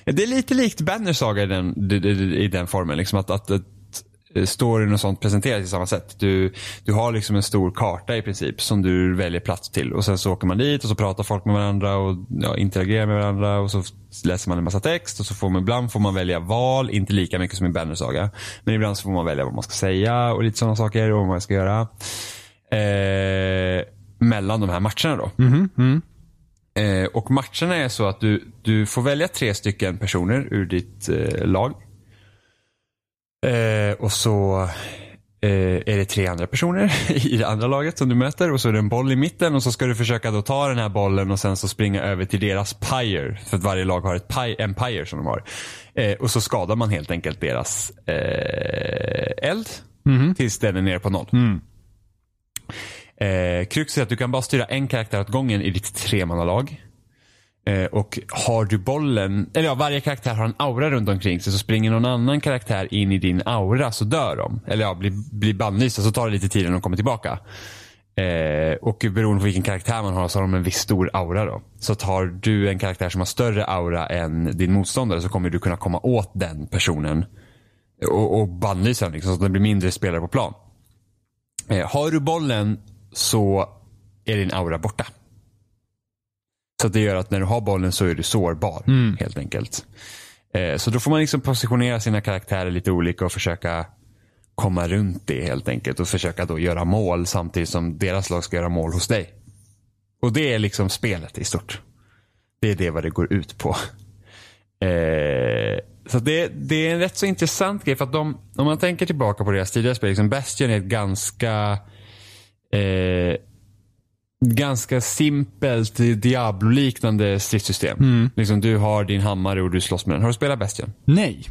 B: Det är lite likt Banner Saga i den, i den formen. Liksom att, att, att eh, storyn och sånt presenteras i samma sätt. Du, du har liksom en stor karta i princip som du väljer plats till. Och Sen så åker man dit och så pratar folk med varandra och ja, interagerar med varandra. Och så läser man en massa text och så får man, ibland får man välja val. Inte lika mycket som i Banner Saga. Men ibland så får man välja vad man ska säga och lite sådana saker och vad man ska göra eh, mellan de här matcherna. då.
A: Mm, mm.
B: Eh, och matcherna är så att du, du får välja tre stycken personer ur ditt eh, lag. Eh, och så eh, är det tre andra personer i det andra laget som du möter och så är det en boll i mitten och så ska du försöka då ta den här bollen och sen så springa över till deras pyre. För att varje lag har ett pi en pyre som de har. Eh, och så skadar man helt enkelt deras eh, eld
A: Mm.
B: tills den är nere på noll.
A: Mm.
B: Eh, Krux är att du kan bara styra en karaktär åt gången i ditt tremannalag. Eh, och har du bollen, eller ja, varje karaktär har en aura runt omkring sig. Så springer någon annan karaktär in i din aura så dör de. Eller ja, blir, blir bannlysta så tar det lite tid innan de kommer tillbaka. Eh, och beroende på vilken karaktär man har så har de en viss stor aura då. Så tar du en karaktär som har större aura än din motståndare så kommer du kunna komma åt den personen. Och, och bannlysa den liksom, så att det blir mindre spelare på plan. Eh, har du bollen så är din aura borta. Så det gör att när du har bollen så är du sårbar helt enkelt. Eh, så då får man liksom positionera sina karaktärer lite olika och försöka komma runt det helt enkelt och försöka då göra mål samtidigt som deras lag ska göra mål hos dig. Och det är liksom spelet i stort. Det är det vad det går ut på. Eh, så det, det är en rätt så intressant grej för att de, om man tänker tillbaka på deras tidigare spel, liksom Bastion är ett ganska eh, ganska simpelt Diablo-liknande stridssystem. Liksom, du har din hammare och du slåss med den. Har du spelat Bastion?
A: Nej.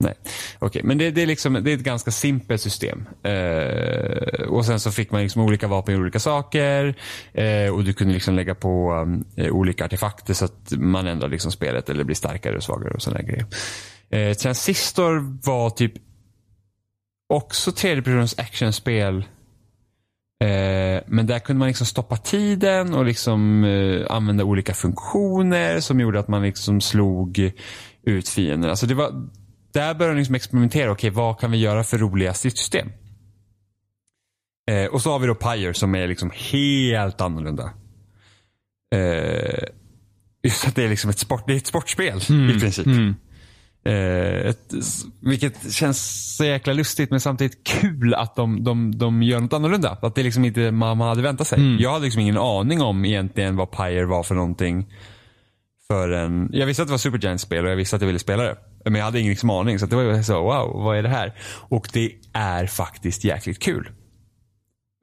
B: Nej. Okej, men det, det, är liksom, det är ett ganska simpelt system. Eh, och sen så fick man liksom olika vapen i olika saker. Eh, och du kunde liksom lägga på um, eh, olika artefakter så att man ändrar liksom spelet eller blir starkare och svagare och sådana grejer. Eh, Transistor var typ också tredjepersons actionspel. Eh, men där kunde man liksom stoppa tiden och liksom eh, använda olika funktioner som gjorde att man liksom slog ut fienderna. Alltså det var, där började de liksom experimentera. Okej, vad kan vi göra för roliga stridsystem? Eh, och så har vi då Pyre som är liksom helt annorlunda. Eh, just att det är liksom ett, sport, det är ett sportspel i princip.
A: Mm.
B: Eh, ett, vilket känns så jäkla lustigt men samtidigt kul att de, de, de gör något annorlunda. Att det liksom inte man, hade väntat sig. Jag hade liksom ingen aning om egentligen vad Pyre var för någonting. För en, jag visste att det var Supergiant-spel och jag visste att jag ville spela det. Men jag hade ingen liksom aning. Så det var så, wow, vad är det här? Och det är faktiskt jäkligt kul.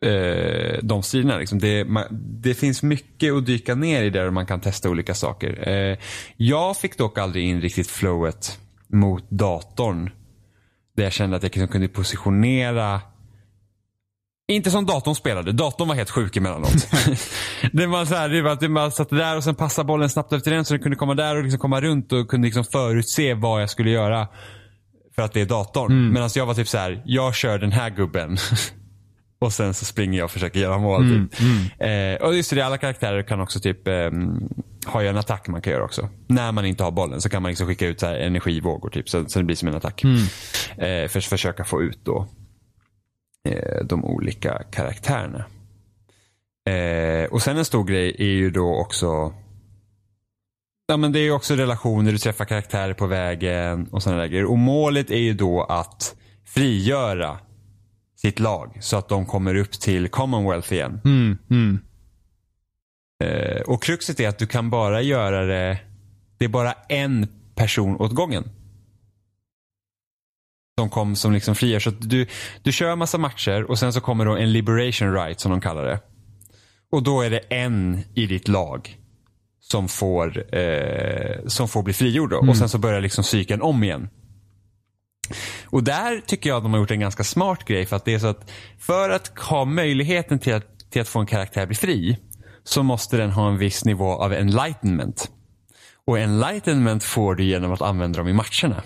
B: Eh, de striderna. Liksom. Det, man, det finns mycket att dyka ner i där man kan testa olika saker. Eh, jag fick dock aldrig in riktigt flowet mot datorn. Där jag kände att jag liksom kunde positionera inte som datorn spelade. Datorn var helt sjuk emellanåt. det var så här, det var att man satt där och sen passade bollen snabbt efter den så den kunde komma där och liksom komma runt och kunde liksom förutse vad jag skulle göra. För att det är datorn.
A: Mm.
B: Medan jag var typ så här, jag kör den här gubben. och sen så springer jag och försöker göra mål.
A: Mm,
B: Typ. Eh, och just det, alla karaktärer kan också typ ehm, ha en attack man kan göra också. När man inte har bollen så kan man liksom skicka ut så här energivågor typ, så, så det blir som en attack.
A: Mm.
B: Eh, för att försöka få ut då eh, de olika karaktärerna. Eh, och sen en stor grej är ju då också Ja men det är också relationer, du träffar karaktärer på vägen och sådana där grejer. Och målet är ju då att frigöra sitt lag så att de kommer upp till Commonwealth igen.
A: Mm. Mm.
B: Eh, och kruxet är att du kan bara göra det, det är bara en person åt gången. Som kom som liksom frigör. Så du, du kör massa matcher och sen så kommer då en liberation right som de kallar det. Och då är det en i ditt lag som får, eh, som får bli frigjord. Då. Och sen så börjar liksom cykeln om igen. Och där tycker jag att de har gjort en ganska smart grej. För att det är så att för att ha möjligheten till att, till att få en karaktär bli fri så måste den ha en viss nivå av enlightenment. Och enlightenment får du genom att använda dem i matcherna.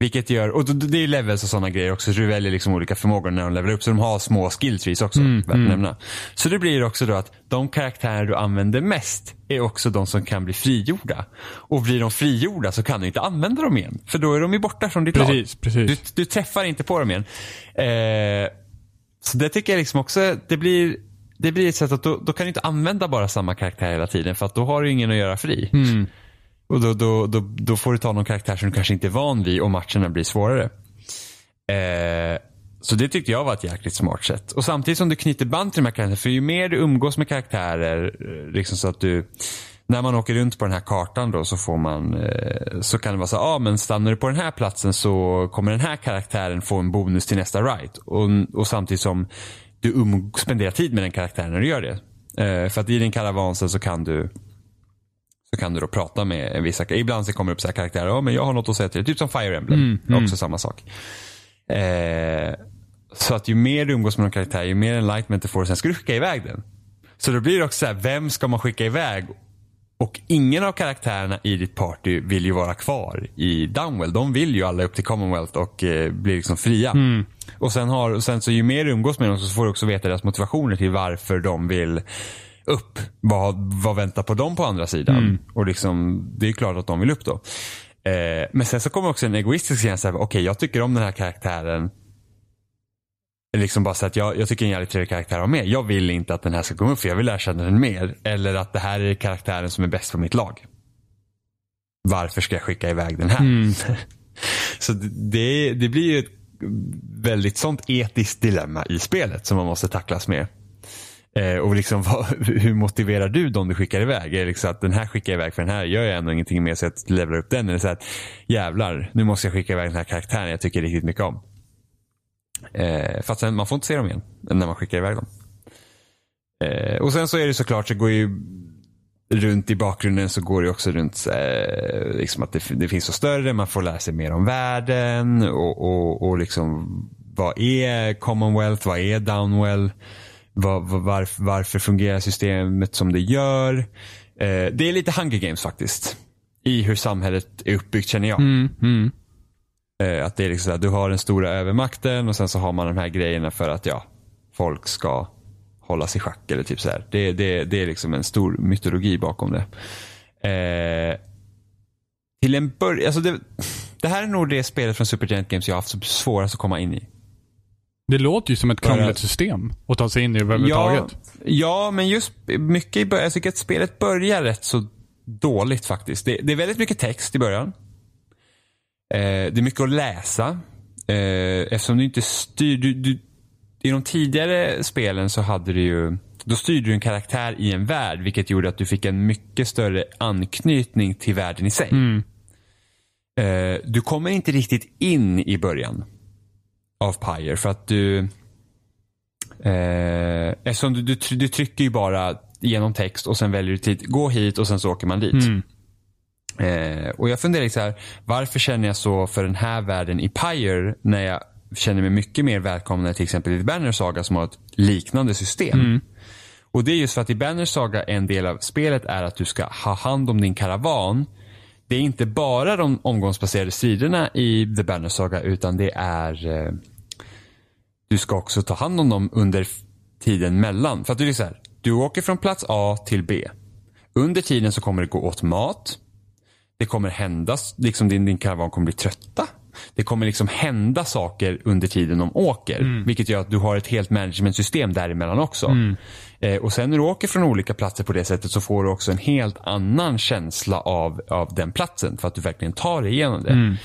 B: Vilket gör, och det är levels och sådana grejer också, så du väljer liksom olika förmågor när de levelar upp. Så de har små skill trees också, värt att nämna. Så det blir också då att de karaktärer du använder mest är också de som kan bli frigjorda. Och blir de frigjorda så kan du inte använda dem igen. För då är de ju borta från ditt
A: Precis,
B: lag.
A: precis.
B: Du, du träffar inte på dem igen. Eh, så det tycker jag liksom också, det blir, det blir ett sätt att då, då kan du inte använda bara samma karaktär hela tiden. För att då har du ingen att göra fri. Och då, då, då, då får du ta någon karaktär som du kanske inte är van vid och matcherna blir svårare. Eh, så det tyckte jag var ett jäkligt smart sätt. Och samtidigt som du knyter band till de här karaktärerna, för ju mer du umgås med karaktärer, eh, liksom så att du, när man åker runt på den här kartan då så får man, eh, så kan det vara så ja ah, men stannar du på den här platsen så kommer den här karaktären få en bonus till nästa ride. Och, och samtidigt som du um, spenderar tid med den karaktären när du gör det. Eh, för att i din karavan så kan du så kan du då prata med vissa, ibland så kommer det upp så här karaktärer, ja men jag har något att säga till typ som Fire Emblem, också samma sak. Eh, så att ju mer du umgås med någon karaktär, ju mer enlightenment du får, sen ska du skicka iväg den. Så då blir det också så här, vem ska man skicka iväg? Och ingen av karaktärerna i ditt party vill ju vara kvar i Downwell. De vill ju alla upp till Commonwealth och eh, bli liksom fria. Och sen, har, sen så ju mer du umgås med dem så får du också veta deras motivationer till varför de vill upp. Vad, vad väntar på dem på andra sidan? Och liksom, det är klart att de vill upp då. Eh, men sen så kommer också en egoistisk känsla. Okej, okay, jag tycker om den här karaktären. Liksom bara så att jag, jag tycker en jävligt trevlig karaktär att med. Jag vill inte att den här ska komma upp för jag vill lära känna den mer. Eller att det här är karaktären som är bäst för mitt lag. Varför ska jag skicka iväg den här? så det, det blir ju ett väldigt sånt etiskt dilemma i spelet som man måste tacklas med. Eh, och liksom, vad, hur motiverar du dem du skickar iväg? Är det liksom att den här skickar jag iväg för den här gör jag ändå ingenting med så jag levlar upp den. Eller så att jävlar, nu måste jag skicka iväg den här karaktären jag tycker riktigt mycket om. Eh, fast sen, man får inte se dem igen när man skickar iväg dem. Eh, och sen så är det såklart, så går ju runt i bakgrunden så går det också runt eh, liksom att det, det, finns så större, man får lära sig mer om världen och, och, och liksom vad är Commonwealth, vad är Downwell? Var, var, varför fungerar systemet som det gör? Eh, det är lite Hunger Games faktiskt. I hur samhället är uppbyggt känner jag.
A: Mm, mm.
B: Eh, att det är liksom så du har den stora övermakten och sen så har man de här grejerna för att ja, folk ska hållas i schack eller typ så här. Det, det, det är liksom en stor mytologi bakom det. Eh, till en början, alltså det, det här är nog det spelet från Supergiant Games jag har haft svårast att komma in i.
A: Det låter ju som ett krångligt system att ta sig in i överhuvudtaget.
B: Ja, ja, men just mycket i början. Jag tycker att spelet börjar rätt så dåligt faktiskt. Det, det är väldigt mycket text i början. Eh, det är mycket att läsa. Eh, eftersom du inte styr... Du, du, I de tidigare spelen så hade du ju... Då styrde du en karaktär i en värld vilket gjorde att du fick en mycket större anknytning till världen i sig.
A: Mm.
B: Eh, du kommer inte riktigt in i början av Pyre för att du eh, eftersom du, du, du, trycker ju bara genom text och sen väljer du tid, gå hit och sen så åker man dit.
A: Mm.
B: Eh, och jag funderar så här, varför känner jag så för den här världen i Pyre när jag känner mig mycket mer välkomnad till exempel i Banner Saga som har ett liknande system.
A: Mm.
B: Och det är just för att i Banner Saga en del av spelet är att du ska ha hand om din karavan. Det är inte bara de omgångsbaserade striderna i The Banner Saga utan det är eh, du ska också ta hand om dem under tiden mellan. För att du är så här, du åker från plats A till B. Under tiden så kommer det gå åt mat. Det kommer hända, liksom din, din karavan kommer bli trötta. Det kommer liksom hända saker under tiden de åker. Mm. Vilket gör att du har ett helt managementsystem däremellan också. Mm. Eh, och sen när du åker från olika platser på det sättet så får du också en helt annan känsla av, av den platsen. För att du verkligen tar dig igenom det. Mm.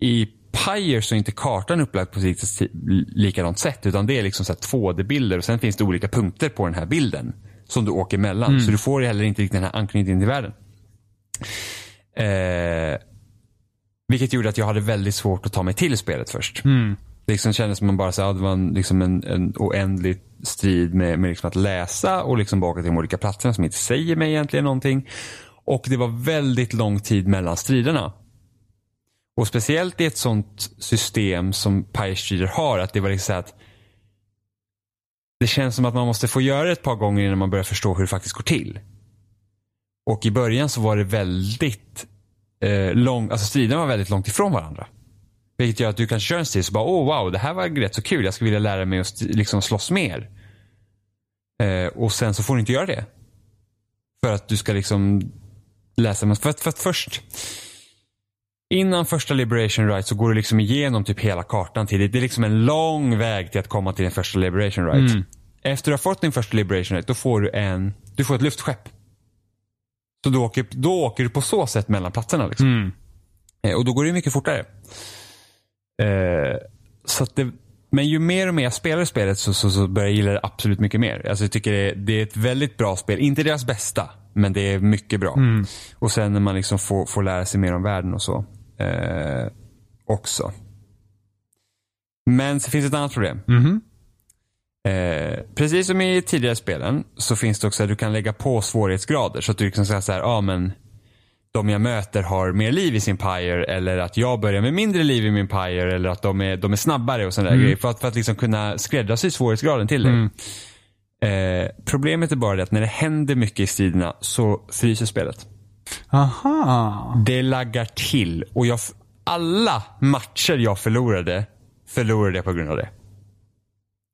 B: I Pyre så är inte kartan upplagd på likadant sätt. Utan det är liksom 2D-bilder och sen finns det olika punkter på den här bilden. Som du åker mellan. Mm. Så du får heller inte riktigt den här anknytningen till världen. Eh, vilket gjorde att jag hade väldigt svårt att ta mig till spelet först.
A: Mm.
B: Det liksom kändes som man bara så, det var en, liksom en, en oändligt strid med, med liksom att läsa och liksom baka till de olika platserna som inte säger mig egentligen någonting. Och det var väldigt lång tid mellan striderna. Och speciellt i ett sånt system som Pire Strider har, att det var liksom så att det känns som att man måste få göra det ett par gånger innan man börjar förstå hur det faktiskt går till. Och i början så var det väldigt eh, lång, alltså striderna var väldigt långt ifrån varandra. Vilket gör att du kanske kör en strid så bara, oh wow, det här var rätt så kul. Jag skulle vilja lära mig att liksom slåss mer. Eh, och sen så får du inte göra det. För att du ska liksom läsa. För att, för att först, innan första Liberation Right så går du liksom igenom typ hela kartan till det. Det är liksom en lång väg till att komma till din första Liberation Right.
A: Mm.
B: Efter du har fått din första Liberation Right, då får du en, du får ett luftskepp. Så du åker, då åker du på så sätt mellan platserna. Liksom.
A: Mm.
B: Eh, Och då går det mycket fortare. Eh, så det, men ju mer och mer jag spelar spelet så, så, så börjar jag gilla det absolut mycket mer. Alltså jag tycker det, det är ett väldigt bra spel. Inte deras bästa, men det är mycket bra. Och sen när man liksom får, får lära sig mer om världen och så. Eh, också. Men så finns det ett annat problem.
A: Mhm.
B: Eh, precis som i tidigare spelen så finns det också att du kan lägga på svårighetsgrader. Så att du liksom säger så här, ja ah, men de jag möter har mer liv i sin pyre eller att jag börjar med mindre liv i min pyre eller att de är, de är snabbare och sådana där grejer. För att, för att liksom kunna skräddarsy svårighetsgraden till dig. Eh, problemet är bara det att när det händer mycket i striderna så fryser spelet.
A: Aha.
B: Det laggar till och jag, alla matcher jag förlorade, förlorade jag på grund av det.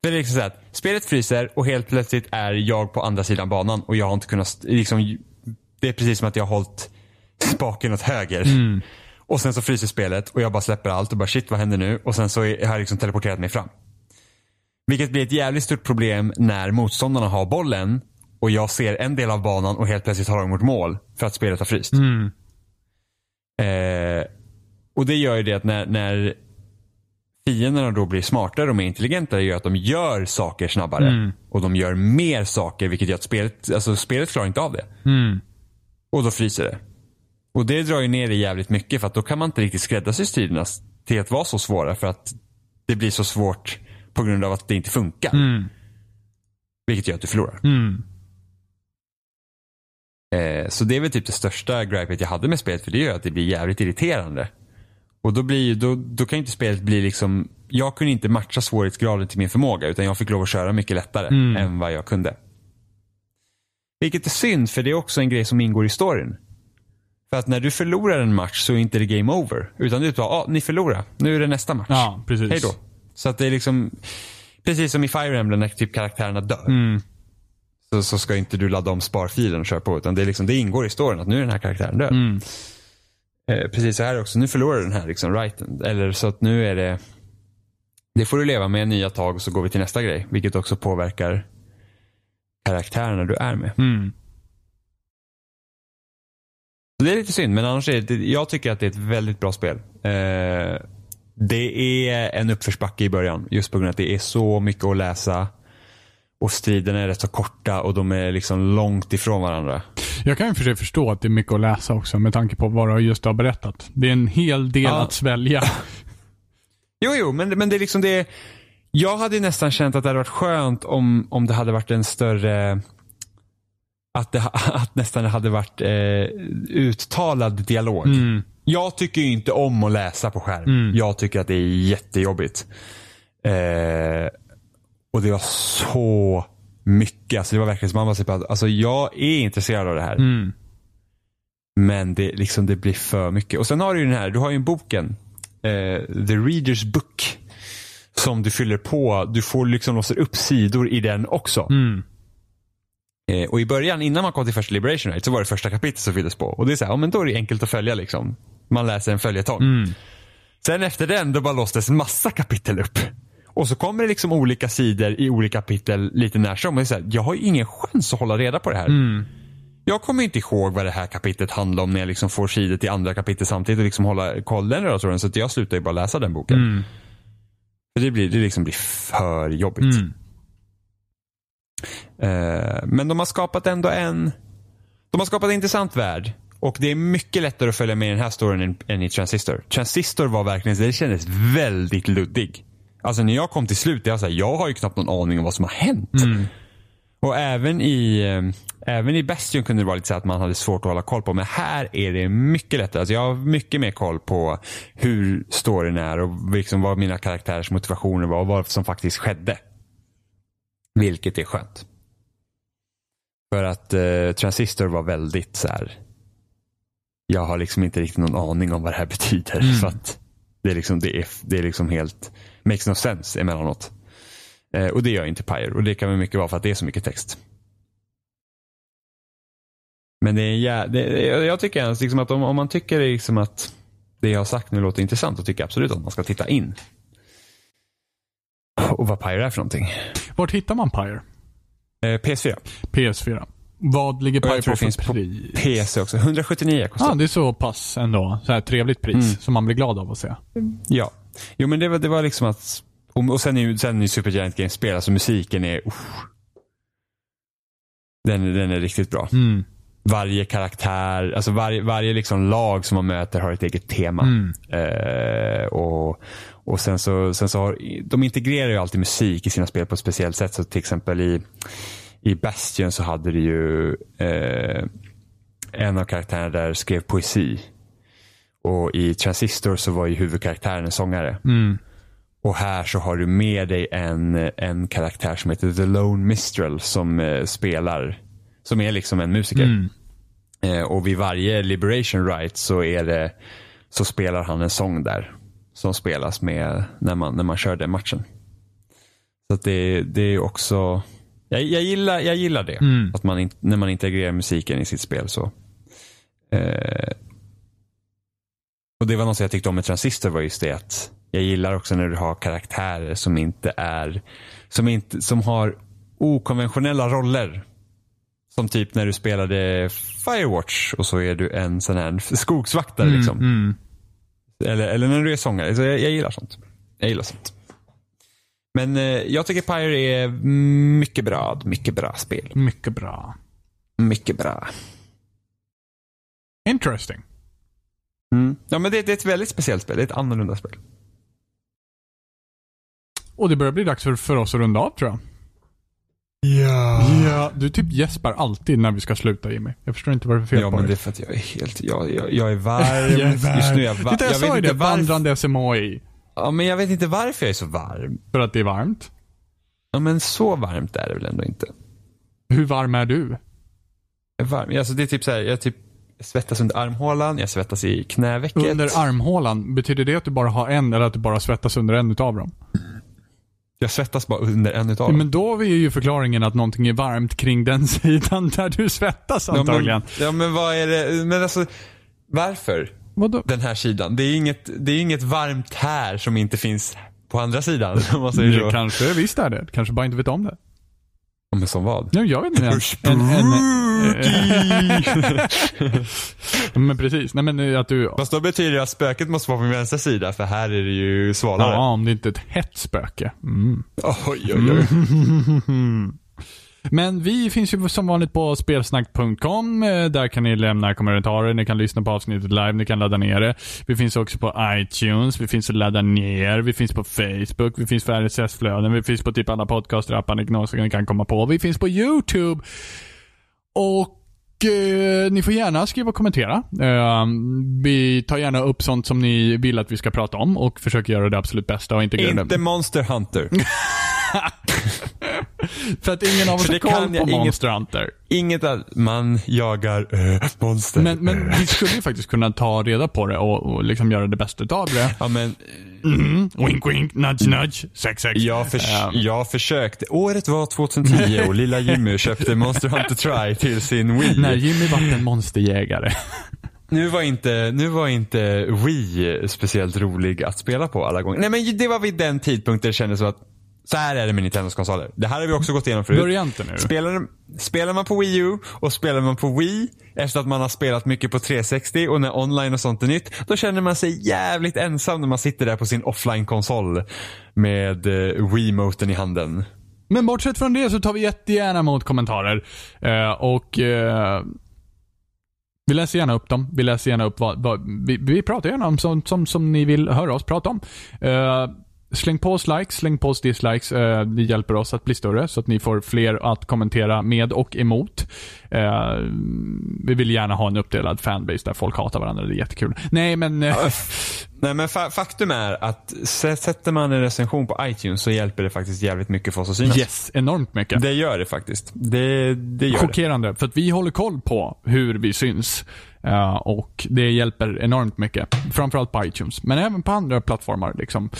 B: För det är liksom så att spelet fryser och helt plötsligt är jag på andra sidan banan och jag har inte kunnat, liksom, det är precis som att jag har hållit spaken åt höger. Och sen så fryser spelet och jag bara släpper allt och bara shit vad händer nu? Och sen så har jag liksom teleporterat mig fram. Vilket blir ett jävligt stort problem när motståndarna har bollen och jag ser en del av banan och helt plötsligt har de mot mål för att spelet har fryst.
A: Mm.
B: Eh, och det gör ju det att när, när fienderna då blir smartare och mer intelligenta gör att de gör saker snabbare.
A: Mm.
B: Och de gör mer saker vilket gör att spelet, alltså spelet klarar inte av det.
A: Mm.
B: Och då fryser det. Och det drar ju ner det jävligt mycket för att då kan man inte riktigt skräddarsy striderna till att vara så svåra för att det blir så svårt på grund av att det inte funkar.
A: Mm.
B: Vilket gör att du förlorar.
A: Mm.
B: Eh, så det är väl typ det största gripet jag hade med spelet för det gör att det blir jävligt irriterande. Och då, blir, då, då kan ju inte spelet bli liksom, jag kunde inte matcha svårighetsgraden till min förmåga utan jag fick lov att köra mycket lättare
A: Mm.
B: än vad jag kunde. Vilket är synd för det är också en grej som ingår i storyn. För att när du förlorar en match så är inte det game over. Utan det är bara, ah, ni förlorar. Nu är det nästa match.
A: Ja, precis.
B: Hej då. Så att det är liksom, precis som i Fire Emblem när typ karaktärerna dör.
A: Mm.
B: Så, så ska inte du ladda om sparfilen och köra på. Utan det, är liksom, det ingår i storyn att nu är den här karaktären död.
A: Mm.
B: Eh, precis så här också. Nu förlorar du den här liksom, righten. Eller så att nu är det, det får du leva med nya tag och så går vi till nästa grej. Vilket också påverkar karaktärerna du är med.
A: Mm.
B: Så det är lite synd, men annars är det, jag tycker att det är ett väldigt bra spel. Eh, det är en uppförsbacke i början, just på grund av att det är så mycket att läsa. Och striderna är rätt så korta och de är liksom långt ifrån varandra.
A: Jag kan ju för sig förstå att det är mycket att läsa också med tanke på vad du just har berättat. Det är en hel del
B: Ja.
A: att svälja.
B: Jo, jo, men, men det är liksom det. Jag hade nästan känt att det hade varit skönt om, om det hade varit en större att, det, att nästan hade varit eh, uttalad dialog.
A: Mm.
B: Jag tycker ju inte om att läsa på skärm.
A: Mm.
B: Jag tycker att det är jättejobbigt. Eh, och det var så mycket. Alltså det var verkligen som man var så på, alltså jag är intresserad av det här.
A: Mm.
B: Men det, liksom, det blir för mycket. Och sen har du ju den här, du har ju boken. Eh, The Readers Book. Som du fyller på. Du får liksom låsa upp sidor i den också.
A: Mm.
B: Eh, och i början, innan man kom till första Liberation Right, så var det första kapitlet som fylldes på. Och det är så här, ja men då är det enkelt att följa liksom. Man läser en följetong.
A: Mm.
B: Sen efter den, då bara låstes massa kapitel upp. Och så kommer det liksom olika sidor i olika kapitel lite när som. Och det är så här, jag har ju ingen chans att hålla reda på det här.
A: Mm.
B: Jag kommer inte ihåg vad det här kapitlet handlar om när jag liksom får sidor till andra kapitlet samtidigt och liksom hålla koll den röda tråden. Så att jag slutar ju bara läsa den boken.
A: Mm.
B: För det blir, det liksom blir för jobbigt.
A: Mm.
B: Eh, men de har skapat ändå en De har skapat en intressant värld. Och det är mycket lättare att följa med i den här storyn än, än i Transistor. Transistor var verkligen, det kändes väldigt luddig. Alltså när jag kom till slut, jag, så här, jag har ju knappt någon aning om vad som har hänt. Och även i, eh, även i Bastion kunde det vara lite så att man hade svårt att hålla koll på. Men här är det mycket lättare. Alltså jag har mycket mer koll på hur storyn är och liksom vad mina karaktärers motivationer var och vad som faktiskt skedde. Vilket är skönt. För att eh, Transistor var väldigt så här. Jag har liksom inte riktigt någon aning om vad det här betyder. Så att det är liksom, det är, det är liksom helt, makes no sense emellanåt. Eh, och det gör inte Pyre. Och det kan väl mycket vara för att det är så mycket text. Men det är jä- det, jag tycker liksom att om, om man tycker liksom att det jag har sagt nu låter intressant, då tycker jag absolut att man ska titta in. Och vad Pyre är för någonting.
A: Vart hittar man Pyre?
B: Eh, PS4.
A: PS4. Vad ligger Pyre på för
B: finns på
A: pris?
B: PC också. 179 kostar
A: Ja, det är så pass ändå. Så här trevligt pris
B: Mm.
A: som man blir glad av att se.
B: Ja. Jo men det var, det var liksom att, och, och sen är ju sen är Supergiant Games spel, alltså musiken är, uff. den, den är riktigt bra.
A: Mm.
B: Varje karaktär, alltså varje, varje liksom lag som man möter har ett eget tema.
A: Mm.
B: Eh, och och sen så, sen så har, de integrerar ju alltid musik i sina spel på ett speciellt sätt. Så till exempel i, i Bastion så hade det ju eh, en av karaktärerna där skrev poesi. Och i Transistor så var ju huvudkaraktären en sångare.
A: Mm.
B: Och här så har du med dig en, en karaktär som heter The Lone Mistral som eh, spelar, som är liksom en musiker.
A: Mm.
B: Eh, och vid varje Liberation Right så, är det, så spelar han en sång där. Som spelas med när man, när man kör den matchen. Så att det, det är också, jag, jag, gillar, jag gillar det.
A: Mm.
B: Att man in, när man integrerar musiken i sitt spel så. Eh, och det var något jag tyckte om med Transistor var just det att jag gillar också när du har karaktärer som inte är, som, inte, som har okonventionella roller. Som typ när du spelade Firewatch och så är du en sån här skogsvaktare.
A: Mm.
B: Liksom.
A: Mm.
B: Eller, eller när du är sångare. Så jag, jag gillar sånt. Jag gillar sånt. Men eh, jag tycker Pyre är mycket bra. Mycket bra spel.
A: Mycket bra.
B: Mycket bra.
A: Interesting.
B: Mm. Ja, men det, det är ett väldigt speciellt spel. Det är ett annorlunda spel.
A: Och det börjar bli dags för, för oss att runda av tror jag.
B: Ja.
A: Ja. Du typ gäspar alltid när vi ska sluta Jimmy. Jag förstår inte vad det är för fel
B: Ja,
A: på
B: men det är för att jag är helt, jag, jag, jag är varm.
A: Jag är varm.
B: Just nu är jag varm.
A: Titta, jag, sa ju det. Vandrande SMHI.
B: Ja, men jag vet inte varför jag är så varm.
A: För att det är varmt.
B: Ja, men så varmt är det väl ändå inte.
A: Hur varm är du?
B: Jag är varm. Alltså, det är typ så här, jag typ svettas under armhålan, jag svettas i knävecket.
A: Under armhålan, betyder det att du bara har en eller att du bara svettas under en utav dem?
B: Jag svettas bara under en utav dem.
A: men då är ju förklaringen att någonting är varmt kring den sidan där du svettas antagligen.
B: Ja men, ja, men vad är det, men alltså, varför?
A: Vadå?
B: Den här sidan. Det är inget, det är inget varmt här som inte finns på andra sidan. Om man säger så.
A: kanske visst är det. Kanske bara inte vet om det.
B: Men som vad?
A: Ja, jag vet inte. En, en, en, men precis. Nej men eh, att du...
B: Fast då betyder det att spöket måste vara på min vänstra sida för här är det ju svalare.
A: Ja, om det inte är ett hett spöke. Mm.
B: Oj, oj, oj.
A: Men vi finns ju som vanligt på spelsnack.com. Eh, Där kan ni lämna kommentarer, ni kan lyssna på avsnittet live, ni kan ladda ner det. Vi finns också på iTunes, vi finns att ladda ner, vi finns på Facebook, vi finns för RSS-flöden, vi finns på typ alla podcastrappar ni någonsin kan komma på. Vi finns på YouTube. Och eh, ni får gärna skriva och kommentera. Eh, vi tar gärna upp sånt som ni vill att vi ska prata om och försöker göra det absolut bästa och integrera det.
B: Inte Monster Hunter.
A: För att ingen av oss har koll på
B: inget-
A: Monster Hunter.
B: Inget att man jagar äh, monster.
A: Men, men vi skulle ju faktiskt kunna ta reda på det och, och liksom göra det bästa utav det.
B: Ja, men
A: Mm. Wink wink, nudge nudge, sex sex.
B: jag, förs
A: Ehm,
B: jag försökte. Året var 2010 och lilla Jimmy köpte Monster Hunter Try till sin Wii.
A: när Jimmy var en monsterjägare.
B: Nu var inte, nu var inte Wii speciellt rolig att spela på alla gånger. Nej men det var vid den tidpunkten det kändes som att så här är det med Nintendos konsoler. Det här har vi också gått igenom förut.
A: Börja inte nu.
B: Spelar, spelar man på Wii U och spelar man på Wii efter att man har spelat mycket på 360 och när online och sånt är nytt. Då känner man sig jävligt ensam när man sitter där på sin offline-konsol med uh, Wii-moten i handen.
A: Men bortsett från det så tar vi jättegärna emot kommentarer. Eh, och eh, vi läser gärna upp dem. Vi läser gärna upp vad, vad vi, vi pratar gärna om sånt som, som ni vill höra oss prata om. Eh, släng på oss likes, släng på oss dislikes. Eh, det hjälper oss att bli större så att ni får fler att kommentera med och emot. Eh, vi vill gärna ha en uppdelad fanbase där folk hatar varandra. Det är jättekul. Nej, men... Eh,
B: Nej men fa faktum är att sätter man en recension på iTunes så hjälper det faktiskt jävligt mycket för oss att synas.
A: yes, enormt mycket.
B: Det gör det faktiskt. Det, det gör det.
A: Chockerande, för att vi håller koll på hur vi syns. Eh, och det hjälper enormt mycket. Framförallt på iTunes, men även på andra plattformar. Liksom.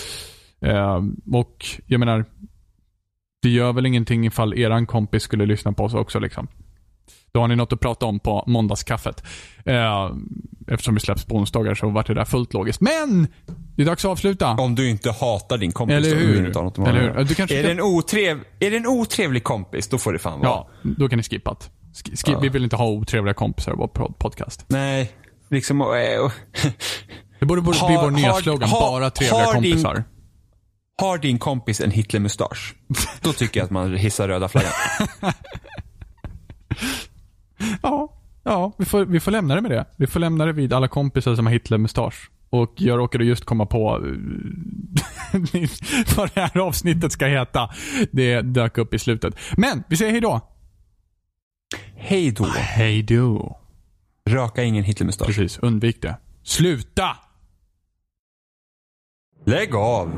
A: Eh, och jag menar, det gör väl ingenting ifall eran kompis skulle lyssna på oss också. Liksom. Då har ni något att prata om på måndagskaffet. Eh, eftersom vi släpps på onsdagar så vart det där fullt logiskt. Men! Det är dags att avsluta.
B: Om du inte hatar din kompis
A: Eller
B: då,
A: hur?
B: du något med
A: Eller hur? Du kanske
B: är,
A: kan-
B: det en otrev, är det en otrevlig kompis, då får det fan vara.
A: Ja, då kan ni skippa det. Sk- skip, Vi vill inte ha otrevliga kompisar i vår pod- podcast.
B: Nej, liksom... och-
A: Det borde, borde bli
B: Har-
A: vår nya slogan.
B: har-
A: bara trevliga
B: har din-
A: kompisar.
B: Har din kompis en Hitlermustasch, då tycker jag att man hissar röda flaggan.
A: Ja, ja vi, får, vi får lämna det med det. Vi får lämna det vid alla kompisar som har Hitler-mustasch. Och jag råkade just komma på eh, vad det här avsnittet ska heta. Det dök upp i slutet. Men, vi säger hej då.
B: Hej då.
A: Hej då.
B: Raka ingen Hitlermustasch.
A: Precis, undvik det. Sluta!
B: Lägg av.